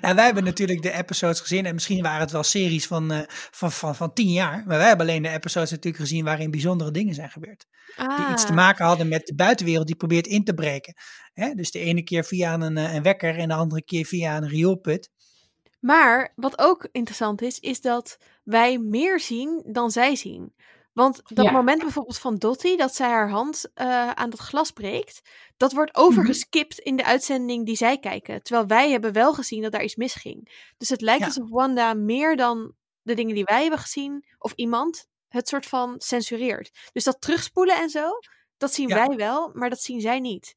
Nou, wij hebben natuurlijk de episodes gezien en misschien waren het wel series van, uh, van, van, van tien jaar. Maar wij hebben alleen de episodes natuurlijk gezien waarin bijzondere dingen zijn gebeurd. Ah. Die iets te ah. maken hadden met de buitenwereld die probeert in te breken. Hè? Dus de ene keer via een, eh, een wekker en de andere keer via een rioolput. Maar wat ook interessant is, is dat wij meer zien dan zij zien. Want dat moment bijvoorbeeld van Dottie, dat zij haar hand uh, aan dat glas breekt, dat wordt mhm. overgeskipt in de uitzending die zij kijken. Terwijl wij hebben wel gezien dat daar iets misging. Dus het lijkt ja. alsof Wanda meer dan de dingen die wij hebben gezien, of iemand, het soort van censureert. Dus dat terugspoelen en zo, dat zien wij wel, maar dat zien zij niet.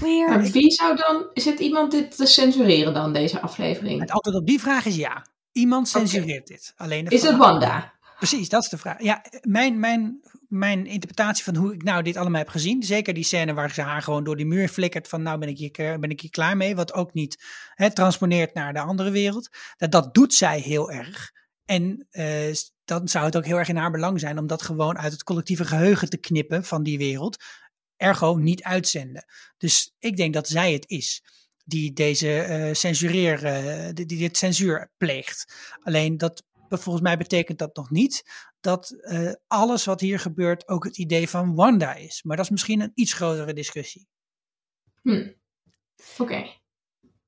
Maar wie zou dan, is het iemand dit te censureren dan, deze aflevering? Het antwoord op die vraag is ja. Iemand censureert dit. Alleen is het Wanda? Precies, dat is de vraag. Ja, mijn, mijn, mijn interpretatie van hoe ik nou dit allemaal heb gezien, zeker die scène waar ze haar gewoon door die muur flikkert van nou ben ik hier, ben ik hier klaar mee, wat ook niet hè, transponeert naar de andere wereld, dat, dat doet zij heel erg. En uh, dan zou het ook heel erg in haar belang zijn om dat gewoon uit het collectieve geheugen te knippen van die wereld, ergo niet uitzenden. Dus ik denk dat zij het is die deze uh, censureer, die, die dit censuur pleegt. Alleen dat volgens mij betekent dat nog niet dat uh, alles wat hier gebeurt ook het idee van Wanda is. Maar dat is misschien een iets grotere discussie. Hm. Oké.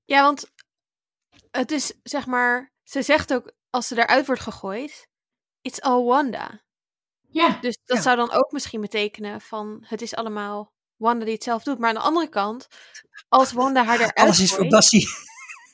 Ja, want het is zeg maar, ze zegt ook als ze eruit wordt gegooid, it's all Wanda. Ja. Dus dat zou dan ook misschien betekenen van het is allemaal Wanda die het zelf doet. Maar aan de andere kant, als Wanda haar eruit Alles is voor Bassie.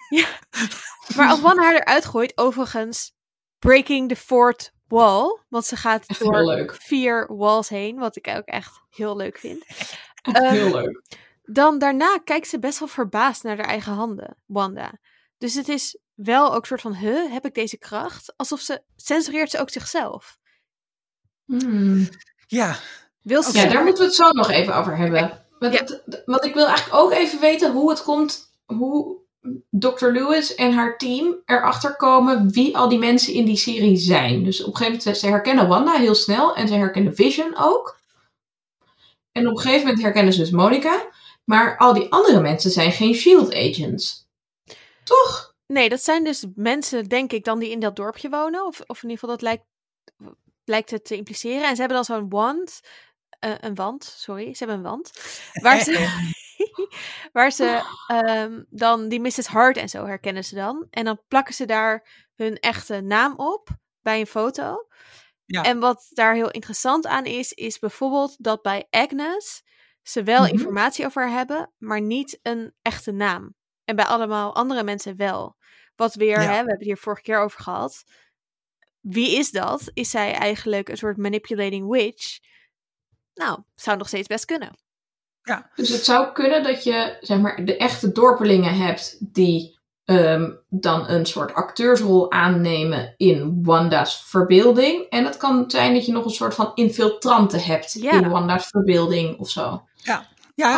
Ja. [LAUGHS] Maar als Wanda haar eruit gooit, overigens, Breaking the Fourth Wall. Want ze gaat door vier walls heen. Wat ik ook echt heel leuk vind. [LAUGHS] heel ehm, leuk. Dan daarna kijkt ze best wel verbaasd naar haar eigen handen, Wanda. Dus het is wel ook een soort van, huh, heb ik deze kracht? Alsof ze, censureert ze ook zichzelf. Hmm. Ja. Wil ze ja, daar moeten we het zo nog even over hebben. Want, ja. want ik wil eigenlijk ook even weten hoe het komt, hoe Dr. Lewis en haar team erachter komen wie al die mensen in die serie zijn. Dus op een gegeven moment, ze herkennen Wanda heel snel en ze herkennen Vision ook. En op een gegeven moment herkennen ze dus Monica. Maar al die andere mensen zijn geen SHIELD agents. Toch? Nee, dat zijn dus mensen, denk ik, dan die in dat dorpje wonen. Of, of in ieder geval, dat lijkt... lijkt het te impliceren. En ze hebben dan zo'n wand, eh, een wand, sorry, ze hebben een wand, waar ze, [LAUGHS] [LAUGHS] waar ze ehm, dan die Mrs. Hart en zo herkennen ze dan. En dan plakken ze daar hun echte naam op bij een foto. Ja. En wat daar heel interessant aan is, is bijvoorbeeld dat bij Agnes ze wel Mhm. informatie over haar hebben, maar niet een echte naam. En bij allemaal andere mensen wel. Wat weer, Ja. hè, we hebben het hier vorige keer over gehad. Wie is dat? Is zij eigenlijk een soort manipulating witch? Nou, zou nog steeds best kunnen. Dus het zou kunnen dat je zeg maar, de echte dorpelingen hebt die ehm, dan een soort acteursrol aannemen in Wanda's verbeelding. En het kan zijn dat je nog een soort van infiltrante hebt Ja. in Wanda's verbeelding of zo. Ja,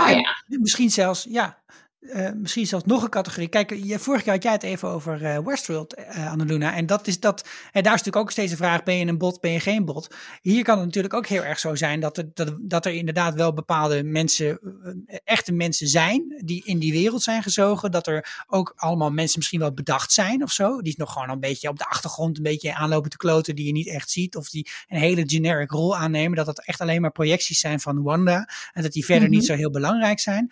Ah, en ja. misschien zelfs, ja, eh, misschien zelfs nog een categorie. Kijk, je, vorige keer had jij het even over eh, Westworld, eh Annaluna. En dat is dat, en daar is natuurlijk ook steeds de vraag, ben je een bot, ben je geen bot? Hier kan het natuurlijk ook heel erg zo zijn dat er, dat, dat er inderdaad wel bepaalde mensen, echte mensen zijn, die in die wereld zijn gezogen. Dat er ook allemaal mensen misschien wel bedacht zijn of zo. Die nog gewoon een beetje op de achtergrond een beetje aanlopen te kloten, die je niet echt ziet. Of die een hele generic rol aannemen. Dat het echt alleen maar projecties zijn van Wanda. En dat die verder Mhm. niet zo heel belangrijk zijn.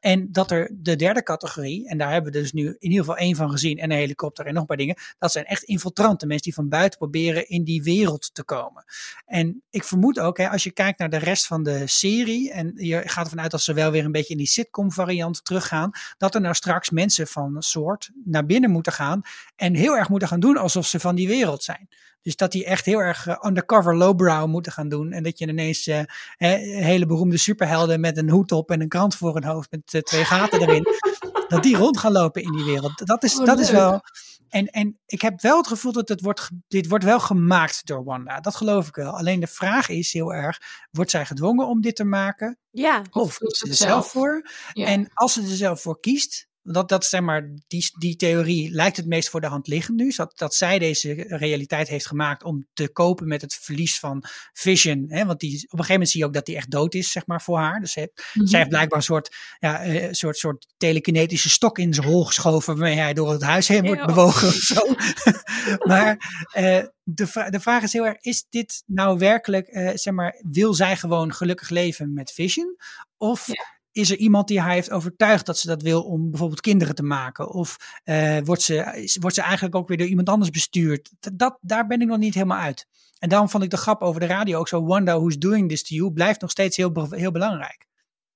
En dat er de derde categorie, en daar hebben we dus nu in ieder geval één van gezien, en een helikopter en nog een paar dingen. Dat zijn echt infiltranten, mensen die van buiten proberen in die wereld te komen. En ik vermoed ook, hè, als je kijkt naar de rest van de serie, en je gaat ervan uit dat ze wel weer een beetje in die sitcom variant teruggaan, dat er nou straks mensen van soort naar binnen moeten gaan en heel erg moeten gaan doen alsof ze van die wereld zijn. Dus dat die echt heel erg eh, undercover lowbrow moeten gaan doen. En dat je ineens eh, hele beroemde superhelden met een hoed op en een krant voor hun hoofd met eh, twee gaten erin. [LAUGHS] dat die rond gaan lopen in die wereld. Dat is, Oh, dat is leuk. wel. En, en ik heb wel het gevoel dat het wordt, dit wordt wel gemaakt door Wanda. Dat geloof ik wel. Alleen de vraag is heel erg: wordt zij gedwongen om dit te maken? Ja, Of Of ze er zelf zelf. voor? Ja. En als ze er zelf voor kiest, dat, dat zeg maar, die, die theorie lijkt het meest voor de hand liggend nu. Dat, dat zij deze realiteit heeft gemaakt om te kopen met het verlies van Vision. Hè? Want die, op een gegeven moment zie je ook dat die echt dood is, zeg maar, voor haar. Dus Mhm. zij heeft blijkbaar een soort, ja, eh, een soort, soort telekinetische stok in zijn hol geschoven. waarmee hij door het huis heen wordt bewogen of zo. [LAUGHS] maar eh, de, vra- de vraag is heel erg: is dit nou werkelijk, eh, zeg maar, wil zij gewoon gelukkig leven met Vision? Of Ja. Is er iemand die haar heeft overtuigd dat ze dat wil om bijvoorbeeld kinderen te maken? Of eh, wordt, ze, wordt ze eigenlijk ook weer door iemand anders bestuurd? Dat, daar ben ik nog niet helemaal uit. En daarom vond ik de grap over de radio ook zo. Wanda, who's doing this to you, blijft nog steeds heel, heel belangrijk.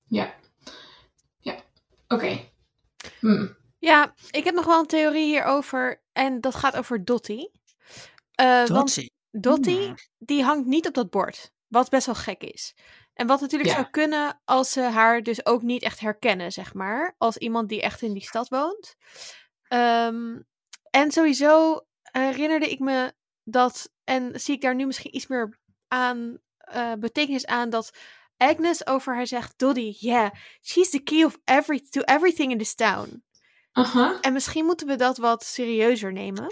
Ja. Ja. Oké. Hm. ja, ik heb nog wel een theorie hierover. En dat gaat over Dottie. Eh, want Trotsie. Dottie, Hmm. die hangt niet op dat bord. Wat best wel gek is. En wat natuurlijk Ja. zou kunnen als ze haar dus ook niet echt herkennen, zeg maar. Als iemand die echt in die stad woont. Ehm, en sowieso herinnerde ik me dat, en zie ik daar nu misschien iets meer aan, eh, betekenis aan, dat Agnes over haar zegt, Dottie, yeah, she's the key of every, to everything in this town. Aha. En misschien moeten we dat wat serieuzer nemen.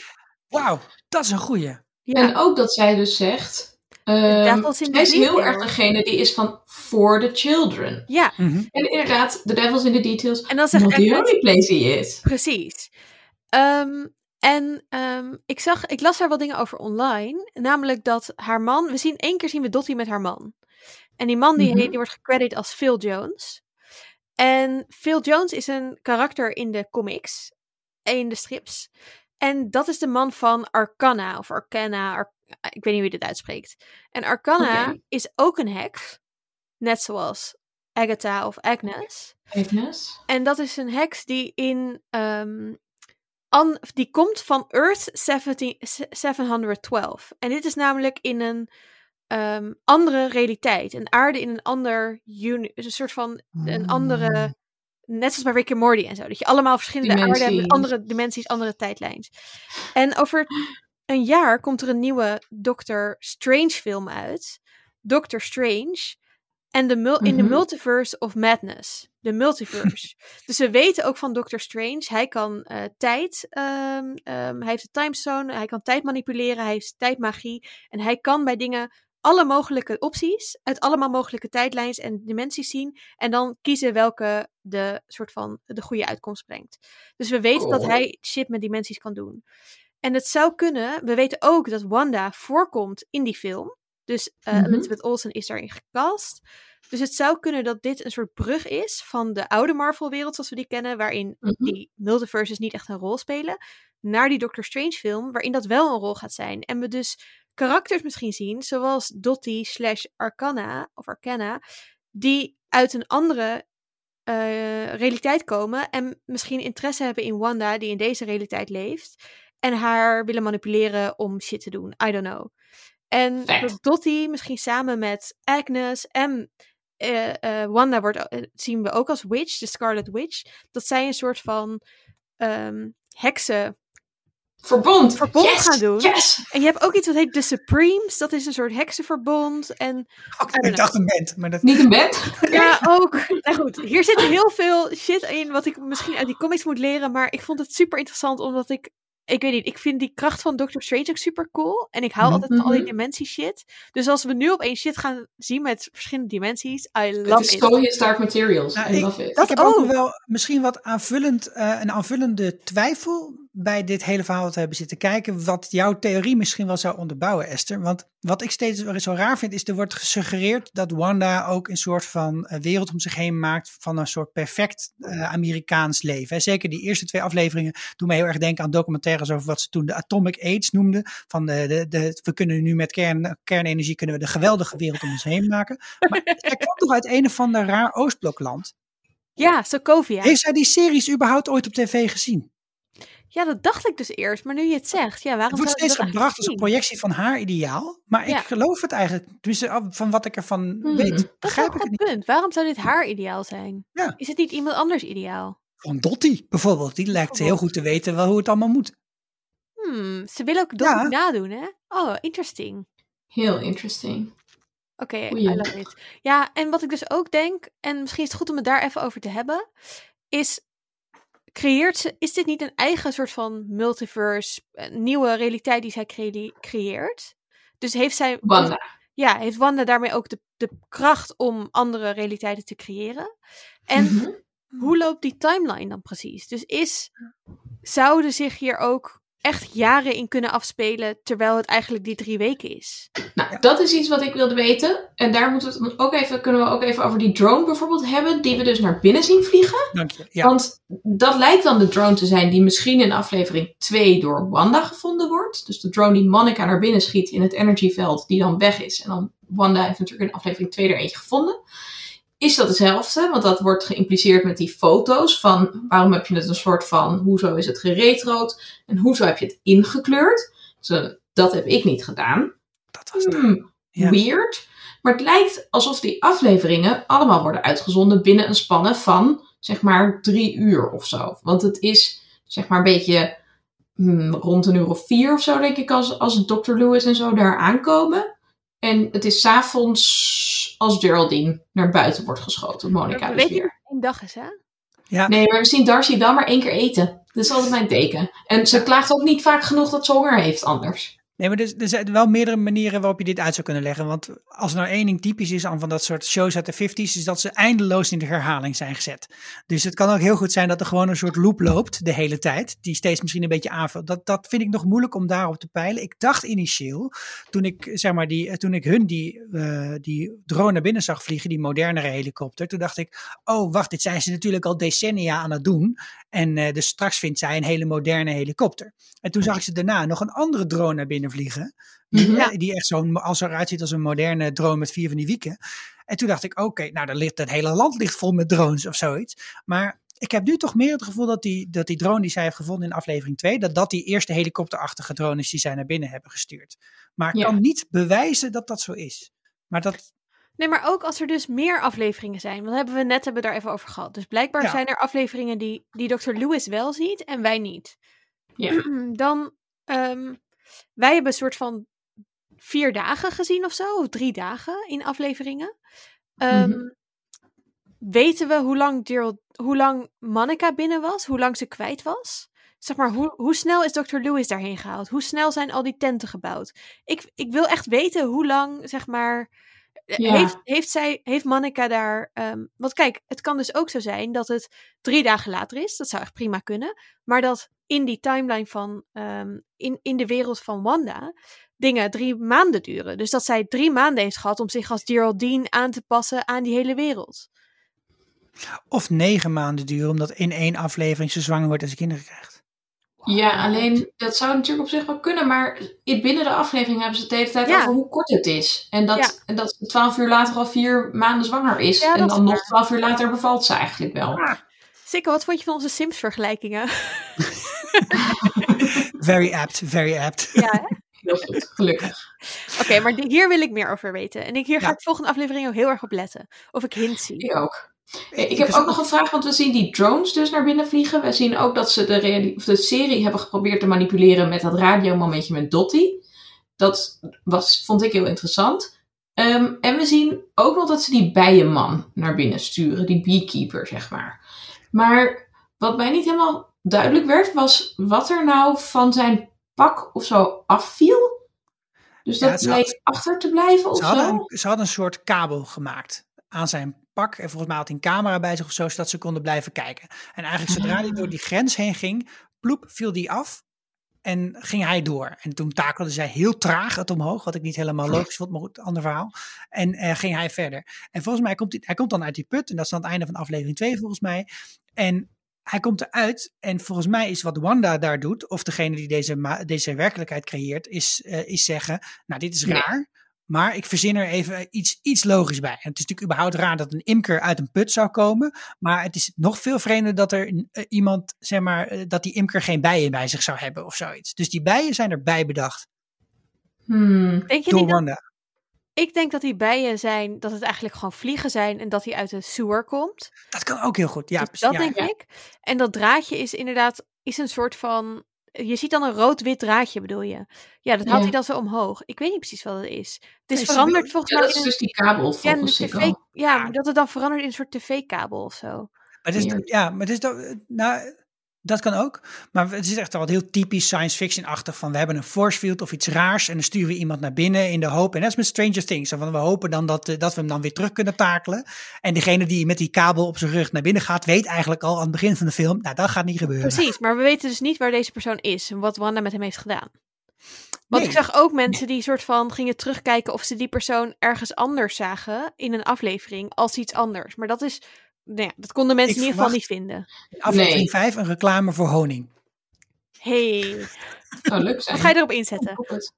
Wauw, dat is een goeie. Ja, En ook dat zij dus zegt. Devil's in zij the is heel erg degene die is van for the children. ja. Mhm. En inderdaad, the devil's in the details. en dan zegt Not the only place he is. Precies. Ehm, en ehm, ik, zag, ik las daar wat dingen over online. Namelijk dat haar man. We zien één keer zien we Dottie met haar man. En die man die, Mhm. heet, die wordt gecrediteerd als Phil Jones. En Phil Jones is een karakter in de comics. In de strips. En dat is de man van Arcana. Of Arcana. Ar- ik weet niet hoe je dit uitspreekt. En Arcana is ook een heks. Net zoals Agatha of Agnes. Agnes. En dat is een heks die in. ehm, an- die komt van Earth 17, 712. En dit is namelijk in een ehm, andere realiteit. Een aarde in een ander. Uni- een soort van. Een andere. Net zoals bij Rick and Morty en zo. Dat je allemaal verschillende aarden hebt. Andere dimensies, andere tijdlijns. En over een jaar komt er een nieuwe Doctor Strange film uit. Doctor Strange. En de mul- in de Mhm. Multiverse of Madness. De multiverse. [LAUGHS] dus we weten ook van Doctor Strange. Hij kan eh, tijd. ehm, ehm, hij heeft de timezone. Hij kan tijd manipuleren. Hij heeft tijdmagie. En hij kan bij dingen alle mogelijke opties. Uit allemaal mogelijke tijdlijns en dimensies zien. En dan kiezen welke de soort van de goede uitkomst brengt. Dus we weten dat hij shit met dimensies kan doen. En het zou kunnen. We weten ook dat Wanda voorkomt in die film. Dus uh. Elizabeth Olsen is daarin gecast. Dus het zou kunnen dat dit een soort brug is van de oude Marvel-wereld zoals we die kennen, waarin Mhm. die multiverses niet echt een rol spelen, naar die Doctor Strange film, waarin dat wel een rol gaat zijn. En we dus karakters misschien zien, zoals Dottie slash Arcana, of Arcana, die uit een andere eh, realiteit komen en misschien interesse hebben in Wanda, die in deze realiteit leeft, en haar willen manipuleren om shit te doen. I don't know. En Vet. dat Dottie misschien samen met Agnes en eh, eh, Wanda wordt, eh, zien we ook als Witch, de Scarlet Witch, dat zij een soort van ehm, heksen Verbond. Verbond yes, gaan doen. Yes. En je hebt ook iets wat heet de Supremes. Dat is een soort heksenverbond. En ik dacht een band, maar dat... Niet een bed. [LAUGHS] ja, ook. Nou goed, hier zit heel veel shit in wat ik misschien uit die comics moet leren. Maar ik vond het super interessant omdat ik. Ik weet niet, ik vind die kracht van Doctor Strange ook super cool. En ik hou Mhm. altijd van al die Mhm. dimensie shit. Dus als we nu opeens shit gaan zien met verschillende dimensies, I Het love is it. so his dark materials. Nou, I love it. dat ik heb ook wel misschien wat aanvullend, eh, een aanvullende twijfel bij dit hele verhaal we hebben zitten kijken. Wat jouw theorie misschien wel zou onderbouwen, Esther. Want wat ik steeds zo raar vind, is er wordt gesuggereerd dat Wanda ook een soort van eh, wereld om zich heen maakt van een soort perfect eh, Amerikaans leven. Zeker die eerste twee afleveringen doen mij heel erg denken aan documentaires over wat ze toen de Atomic Age noemden. Van de, de, de, we kunnen nu met kern, kernenergie kunnen we de geweldige wereld om ons heen maken. Maar [LAUGHS] zij komt toch uit een of ander raar Oostblokland. Ja, Sokovia. Heeft zij die series überhaupt ooit op tv gezien? Ja, dat dacht ik dus eerst. Maar nu je het zegt, ja, waarom Het wordt steeds gebracht als een projectie van haar ideaal. Maar Ja. ik geloof het eigenlijk. Tenminste, van wat ik ervan Hmm. weet? Dat is begrijp ik het een niet. punt. Waarom zou dit haar ideaal zijn? Ja. Is het niet iemand anders ideaal? Van Dottie bijvoorbeeld. Die lijkt heel goed te weten wel hoe het allemaal moet. Hmm, ze willen ook Ja. Dottie nadoen, hè? Oh, interesting. Heel interesting. Oké, Goeie. I love it. Ja, en wat ik dus ook denk, en misschien is het goed om het daar even over te hebben, is, creëert ze, is dit niet een eigen soort van multiverse, een nieuwe realiteit die zij cre- creëert? Dus heeft zij, Wanda. ja, heeft Wanda daarmee ook de, de kracht om andere realiteiten te creëren? En Mhm. hoe loopt die timeline dan precies? Dus is, zouden zich hier ook echt jaren in kunnen afspelen, terwijl het eigenlijk die drie weken is? Nou, dat is iets wat ik wilde weten. En daar moeten we het ook even, kunnen we ook even over die drone bijvoorbeeld hebben, die we dus naar binnen zien vliegen. Dank je. Ja. Want dat lijkt dan de drone te zijn die misschien in aflevering 2 door Wanda gevonden wordt. Dus de drone die Monica naar binnen schiet in het energyveld, die dan weg is. En dan Wanda heeft natuurlijk in aflevering 2 er eentje gevonden. Is dat hetzelfde? Want dat wordt geïmpliceerd met die foto's van waarom heb je het een soort van, hoezo is het geretrood en hoezo heb je het ingekleurd? Dus, dat heb ik niet gedaan. dat was. Hmm, Ja. weird. Maar het lijkt alsof die afleveringen allemaal worden uitgezonden binnen een spanne van zeg maar drie uur of zo. Want het is zeg maar een beetje hmm, rond een uur of vier of zo, denk ik, als, als Dr. Lewis en zo daar aankomen. En het is s'avonds als Geraldine naar buiten wordt geschoten. Monica We dus weten weer. één dag is, hè? Ja. Nee, maar we zien Darcy dan maar één keer eten. Dat is altijd mijn teken. En ze klaagt ook niet vaak genoeg dat ze honger heeft anders. Nee, maar er, zijn wel meerdere manieren waarop je dit uit zou kunnen leggen. Want als er nou één ding typisch is aan van dat soort shows uit de 50s, is dat ze eindeloos in de herhaling zijn gezet. Dus het kan ook heel goed zijn dat er gewoon een soort loop loopt de hele tijd, die steeds misschien een beetje aanvult. Dat, dat vind ik nog moeilijk om daarop te peilen. Ik dacht initieel, toen ik, zeg maar, die, toen ik hun die, eh, die drone naar binnen zag vliegen, die modernere helikopter, toen dacht ik, oh wacht, dit zijn ze natuurlijk al decennia aan het doen. En eh, dus straks vindt zij een hele moderne helikopter. En toen zag ik ze daarna nog een andere drone naar binnen vliegen. Die, Mhm. eh, die echt zo'n, als eruit ziet als een moderne drone met vier van die wieken. En toen dacht ik, oké, nou dan ligt het hele land ligt vol met drones of zoiets. Maar ik heb nu toch meer het gevoel dat die, dat die drone die zij heeft gevonden in aflevering 2, dat dat die eerste helikopterachtige drone is die zij naar binnen hebben gestuurd. Maar ik Ja. kan niet bewijzen dat dat zo is. Maar dat, Nee, maar ook als er dus meer afleveringen zijn. Want hebben we net hebben we daar even over gehad. Dus blijkbaar Ja. zijn er afleveringen die, die Dr. Lewis wel ziet en wij niet. Ja. [CLEARS THROAT] Dan, ehm, wij hebben een soort van vier dagen gezien of zo. Of drie dagen in afleveringen. Ehm, Mhm. Weten we hoe lang, Gerald, hoe lang Monica binnen was? Hoe lang ze kwijt was? Zeg maar, hoe, hoe snel is Dr. Lewis daarheen gehaald? Hoe snel zijn al die tenten gebouwd? Ik, ik wil echt weten hoe lang, zeg maar, eh, Ja. heeft, heeft, zij, heeft Monica daar... ehm, want kijk, het kan dus ook zo zijn dat het drie dagen later is. Dat zou echt prima kunnen. Maar dat in die timeline van... ehm, in, in de wereld van Wanda... dingen drie maanden duren. Dus dat zij drie maanden heeft gehad om zich als Geraldine aan te passen aan die hele wereld. Of negen maanden duren, omdat in één aflevering ze zwanger wordt en ze kinderen krijgt. Ja, alleen dat zou natuurlijk op zich wel kunnen, maar binnen de aflevering hebben ze het de hele tijd Ja. over hoe kort het is. En dat, Ja. en dat ze twaalf uur later al vier maanden zwanger is. Ja, en dan is nog twaalf uur later bevalt ze eigenlijk wel. Sikke, wat vond je van onze Sims-vergelijkingen? [LAUGHS] [LAUGHS] Very apt, very apt. ja? Heel goed, gelukkig. Oké, maar die- hier wil ik meer over weten. En ik, hier ga ik volgende aflevering ook heel erg op letten. Of ik hints zie. Ik ook. Hey, Ik heb ook nog een vraag, want we zien die drones dus naar binnen vliegen. We zien ook dat ze de, of de serie hebben geprobeerd te manipuleren met dat radiomomentje met Dottie. Dat was, vond ik heel interessant. Ehm, en we zien ook nog dat ze die bijenman naar binnen sturen, die beekeeper, zeg maar. Maar wat mij niet helemaal duidelijk werd, was wat er nou van zijn pak of zo afviel. Dus Ja, dat ze had- bleek achter te blijven of Ze hadden, zo. een, ze hadden een soort kabel gemaakt aan zijn pak. En volgens mij had hij een camera bij zich of zo, zodat ze konden blijven kijken. En eigenlijk zodra hij door die grens heen ging, ploep, viel die af. En ging hij door. En toen takelde zij heel traag het omhoog. Wat ik niet helemaal logisch vond, maar goed, ander verhaal. En eh, ging hij verder. En volgens mij komt hij, hij komt dan uit die put. En dat is dan het einde van aflevering 2 volgens mij. En hij komt eruit. En volgens mij is wat Wanda daar doet. Of degene die deze, deze werkelijkheid creëert. Is, eh, is zeggen, nou dit is Nee. raar. Maar ik verzin er even iets, iets logisch bij. En het is natuurlijk überhaupt raar dat een imker uit een put zou komen. Maar het is nog veel vreemder dat er eh, iemand, zeg maar, eh, dat die imker geen bijen bij zich zou hebben of zoiets. Dus die bijen zijn erbij bedacht Hmm. Denk je door niet dat, Wanda. Ik denk dat die bijen zijn, dat het eigenlijk gewoon vliegen zijn en dat die uit de sewer komt. Dat kan ook heel goed. Ja, Dus precies. dat ja. denk ik. En dat draadje is inderdaad is een soort van. Je ziet dan een rood-wit draadje, bedoel je? Ja, dat haalt Ja. hij dan zo omhoog. Ik weet niet precies wat het is. Het is Nee, veranderd wil- volgens Ja, mij dat is in een, dus die kabel ja, volgens tv. Ja, Ja. maar dat het dan verandert in een soort tv-kabel of zo. Maar het is, ja, maar het is toch, nou, dat kan ook. Maar het is echt wel heel typisch science fiction-achtig. Van we hebben een force field of iets raars. En dan sturen we iemand naar binnen in de hoop. En dat is met Stranger Things. Van, we hopen dan dat, eh, dat we hem dan weer terug kunnen takelen. En degene die met die kabel op zijn rug naar binnen gaat, weet eigenlijk al aan het begin van de film. Nou, dat gaat niet gebeuren. Precies, maar we weten dus niet waar deze persoon is en wat Wanda met hem heeft gedaan. Want Nee. ik zag ook mensen die soort van gingen terugkijken of ze die persoon ergens anders zagen in een aflevering als iets anders. Maar dat is, nou ja, dat konden mensen Ik in ieder geval niet vinden. Aflevering Nee. 5, een reclame voor honing. Hey, Zou leuk zijn. wat ga je erop inzetten? [LAUGHS]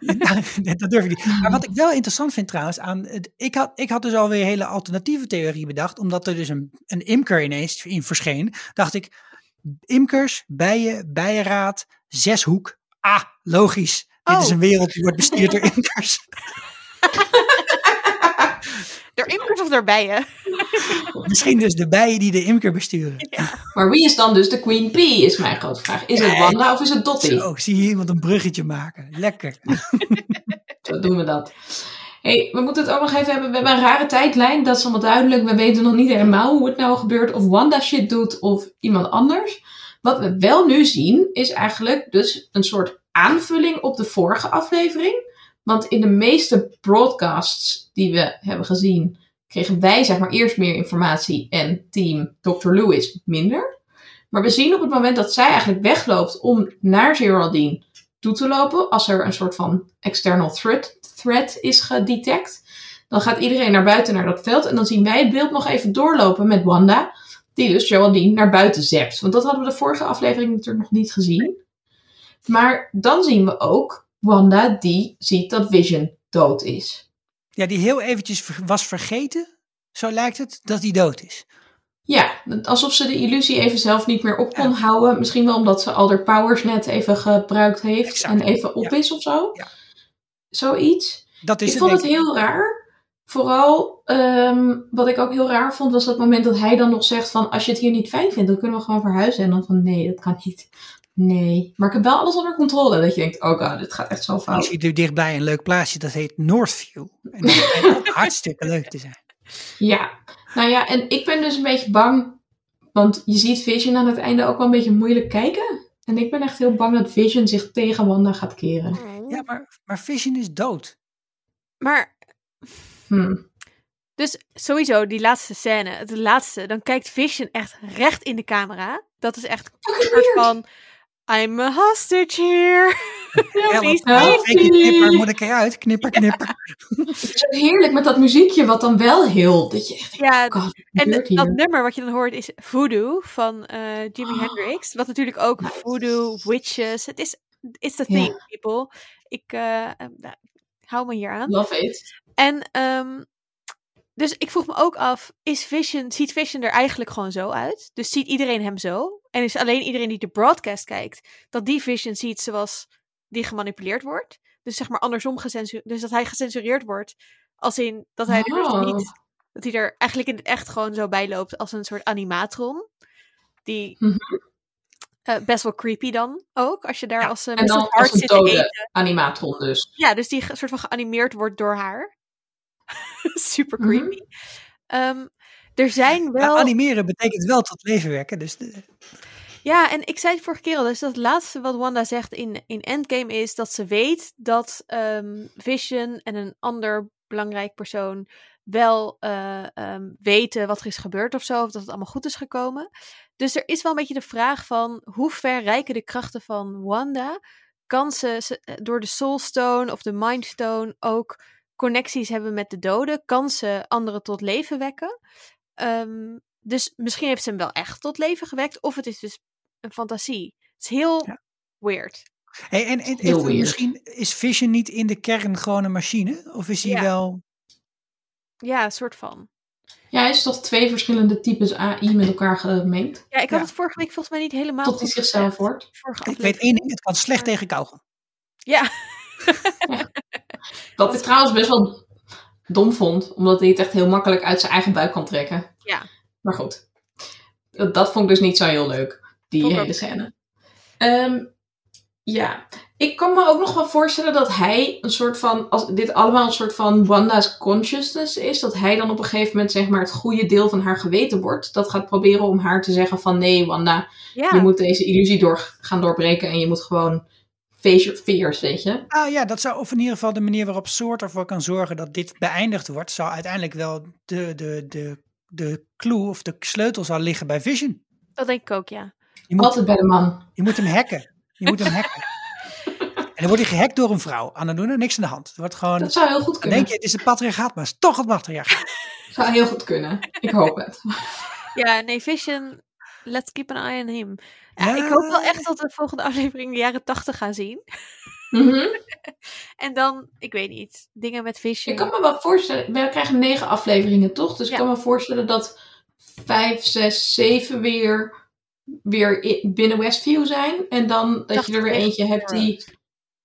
Nou, dat durf ik niet. Maar wat ik wel interessant vind trouwens, aan het, ik, had, ik had dus alweer een hele alternatieve theorie bedacht, omdat er dus een, een imker ineens in verscheen. Dacht ik, imkers, bijen, bijenraad, zeshoek. Ah, logisch. Dit is Oh. een wereld die wordt bestuurd door [LAUGHS] imkers. [LAUGHS] Door imkers of door bijen? [LAUGHS] Misschien dus de bijen die de imker besturen. Maar wie is dan dus de Queen Bee, is mijn grote vraag. Is het. Wanda of is het Dottie? Zo, zie je iemand een bruggetje maken. Lekker. [LAUGHS] Zo doen we dat. hey, we moeten het ook nog even hebben. We hebben een rare tijdlijn, dat is allemaal duidelijk. We weten nog niet helemaal hoe het nou gebeurt. Of Wanda shit doet of iemand anders. Wat we wel nu zien, is eigenlijk dus een soort aanvulling op de vorige aflevering. Want in de meeste broadcasts die we hebben gezien, kregen wij zeg maar eerst meer informatie en team Dr. Lewis minder. Maar we zien op het moment dat zij eigenlijk wegloopt om naar Geraldine toe te lopen, als er een soort van external threat, threat is gedetect, dan gaat iedereen naar buiten naar dat veld en dan zien wij het beeld nog even doorlopen met Wanda, die dus Geraldine naar buiten zept. Want dat hadden we de vorige aflevering natuurlijk nog niet gezien. Maar dan zien we ook Wanda die ziet dat Vision dood is. Ja, die heel eventjes was vergeten, zo lijkt het, dat hij dood is. Ja, alsof ze de illusie even zelf niet meer op kon houden. Misschien wel omdat ze al haar powers net even gebruikt heeft Exact. en even op Ja. is of zo. Ja. Zoiets. Dat is ik het, vond het heel raar. Vooral ehm, wat ik ook heel raar vond, was dat moment dat hij dan nog zegt van als je het hier niet fijn vindt, dan kunnen we gewoon verhuizen. En dan van nee, dat kan niet. Nee. Maar ik heb wel alles onder controle. Dat je denkt, oh god, dit gaat echt zo Je fout. ziet er dichtbij een leuk plaatsje, dat heet Northview. En dat [LAUGHS] hartstikke leuk te zijn. Ja. Nou ja, en ik ben dus een beetje bang. Want je ziet Vision aan het einde ook wel een beetje moeilijk kijken. En ik ben echt heel bang dat Vision zich tegen Wanda gaat keren. Ja, maar, maar Vision is dood. Maar Hm. Dus sowieso, die laatste scène, het laatste, dan kijkt Vision echt recht in de camera. Dat is echt een soort van I'm a hostage here. [LAUGHS] Ja, want, uh, me. knipper, moet ik eruit? Knipper, knipper. [LAUGHS] Het is ook heerlijk met dat muziekje wat dan wel heel... Dat je echt Ja, God, wat En dat hier? nummer wat je dan hoort is Voodoo van eh, Jimi Oh. Hendrix. Wat natuurlijk ook Nice. voodoo, witches. Het is it's the Ja. thing, people. Ik eh, eh, nou, hou me hier aan. Love it. En ehm, dus ik vroeg me ook af, is Vision, ziet Vision er eigenlijk gewoon zo uit? Dus ziet iedereen hem zo? En is alleen iedereen die de broadcast kijkt, dat die Vision ziet zoals die gemanipuleerd wordt? Dus zeg maar andersom gecensureerd, dus dat hij gecensureerd wordt, als in dat hij er dus Oh. niet, dat hij er eigenlijk in het echt gewoon zo bij loopt als een soort animatron. Die Mhm. eh, best wel creepy dan ook, als je daar Ja, als uh, En dan als een eten. dode animatron dus. Ja, dus die soort van geanimeerd wordt door haar. [LAUGHS] Super Mhm. creepy. Ehm, er zijn Ja, wel. animeren betekent wel tot leven wekken. Dus de- Ja, en ik zei het vorige keer al, dus dat het laatste wat Wanda zegt in, in Endgame is dat ze weet dat ehm, Vision en een ander belangrijk persoon wel eh, ehm, weten wat er is gebeurd of zo, of dat het allemaal goed is gekomen. Dus er is wel een beetje de vraag van hoe ver reiken de krachten van Wanda? Kan ze, ze eh, door de Soul Stone of de Mind Stone ook connecties hebben met de doden? Kan ze anderen tot leven wekken? Ehm, dus misschien heeft ze hem wel echt tot leven gewekt, of het is dus een fantasie. Het is heel Ja. weird. Hey, en, en, weird. misschien is Vision niet in de kern gewoon een machine? Of is hij Ja. wel... Ja, een soort van. Ja, hij is toch twee verschillende types AI met elkaar gemengd. Ja, ik Ja. had het vorige week volgens mij niet helemaal Tot hij zichzelf wordt. Vorige Ik weet één ding, het kan slecht tegen kauwgom. Ja, [LAUGHS] Wat ik trouwens best wel dom vond, omdat hij het echt heel makkelijk uit zijn eigen buik kan trekken. Ja. Maar goed, dat, dat vond ik dus niet zo heel leuk, die Vond hele ook. scène. Ehm, ja, ik kan me ook nog wel voorstellen dat hij een soort van, als dit allemaal een soort van Wanda's consciousness is, dat hij dan op een gegeven moment zeg maar het goede deel van haar geweten wordt. Dat gaat proberen om haar te zeggen van nee Wanda, ja. je moet deze illusie door, gaan doorbreken en je moet gewoon face your fears, weet je. Ah ja, dat zou, of in ieder geval de manier waarop Soort ervoor kan zorgen dat dit beëindigd wordt, zou uiteindelijk wel de, de, de, de clue of de sleutel zal liggen bij Vision. Dat denk ik ook, ja. Je moet, Altijd bij de man. je moet hem hacken. Je moet hem hacken. [LAUGHS] En dan wordt hij gehackt door een vrouw. Anna niks aan de hand. Het wordt gewoon, Dat zou heel goed dan kunnen. denk je, het is het patriarchaat, maar het is toch het patriarchaat. [LAUGHS] Zou heel goed kunnen. Ik hoop het. Ja, nee, Vision, let's keep an eye on him. Ja, Ja. Ik hoop wel echt dat we de volgende aflevering de jaren tachtig gaan zien. Mhm. [LAUGHS] En dan, ik weet niet, dingen met Vision. Ik kan me wel voorstellen, we krijgen negen afleveringen toch? Dus Ja. ik kan me voorstellen dat vijf, zes, zeven weer, weer binnen Westview zijn. En dan dat je er weer 80, eentje hebt die...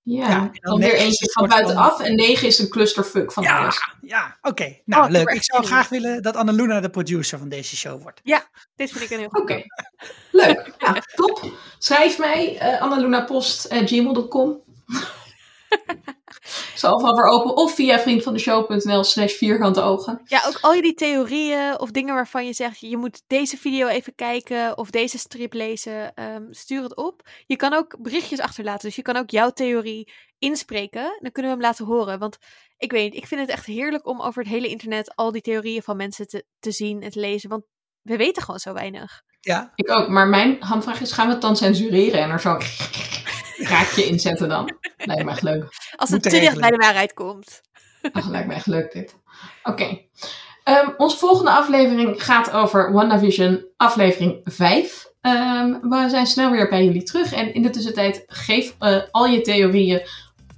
Ja, Ja, en dan weer eentje een van buitenaf en negen is een clusterfuck van Ja, alles. ja oké. Nou, Oh, leuk. Ik zou graag willen dat Annaluna de producer van deze show wordt. Dit vind ik een heel goed Oké, plan. leuk. Ja, top. Schrijf mij uh, annalunapost.gmail.com [LAUGHS] Zal wel weer open of via vriendvandeshow.nl slash vierkante ogen. Ja, ook al jullie theorieën of dingen waarvan je zegt, je moet deze video even kijken of deze strip lezen, ehm, stuur het op. Je kan ook berichtjes achterlaten, dus je kan ook jouw theorie inspreken. Dan kunnen we hem laten horen, want ik weet niet, ik vind het echt heerlijk om over het hele internet al die theorieën van mensen te, te zien en te lezen, want we weten gewoon zo weinig. Ja, Ik ook, maar mijn handvraag is, gaan we het dan censureren en er zo'n raakje in zetten dan? Lijkt me echt leuk. Als het te dicht bij de waarheid komt. Ach, lijkt me echt leuk dit. Oké. Ehm, onze volgende aflevering gaat over WandaVision, aflevering 5. Ehm, we zijn snel weer bij jullie terug. En in de tussentijd geef eh, al je theorieën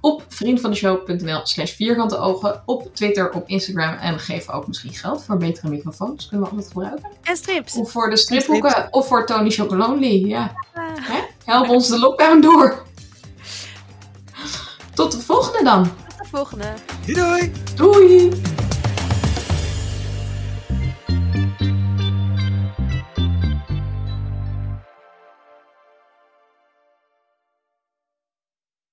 op vriendvandeshow.nl slash vierkante ogen. Op Twitter, op Instagram. En geef ook misschien geld voor betere microfoons. Kunnen we altijd gebruiken. En strips. Of voor de stripboeken. Of voor Tony Chocolonely. Ja. Ah. Hè? Help ons de lockdown door. Tot de volgende dan. Tot de volgende. doei doei! Doei!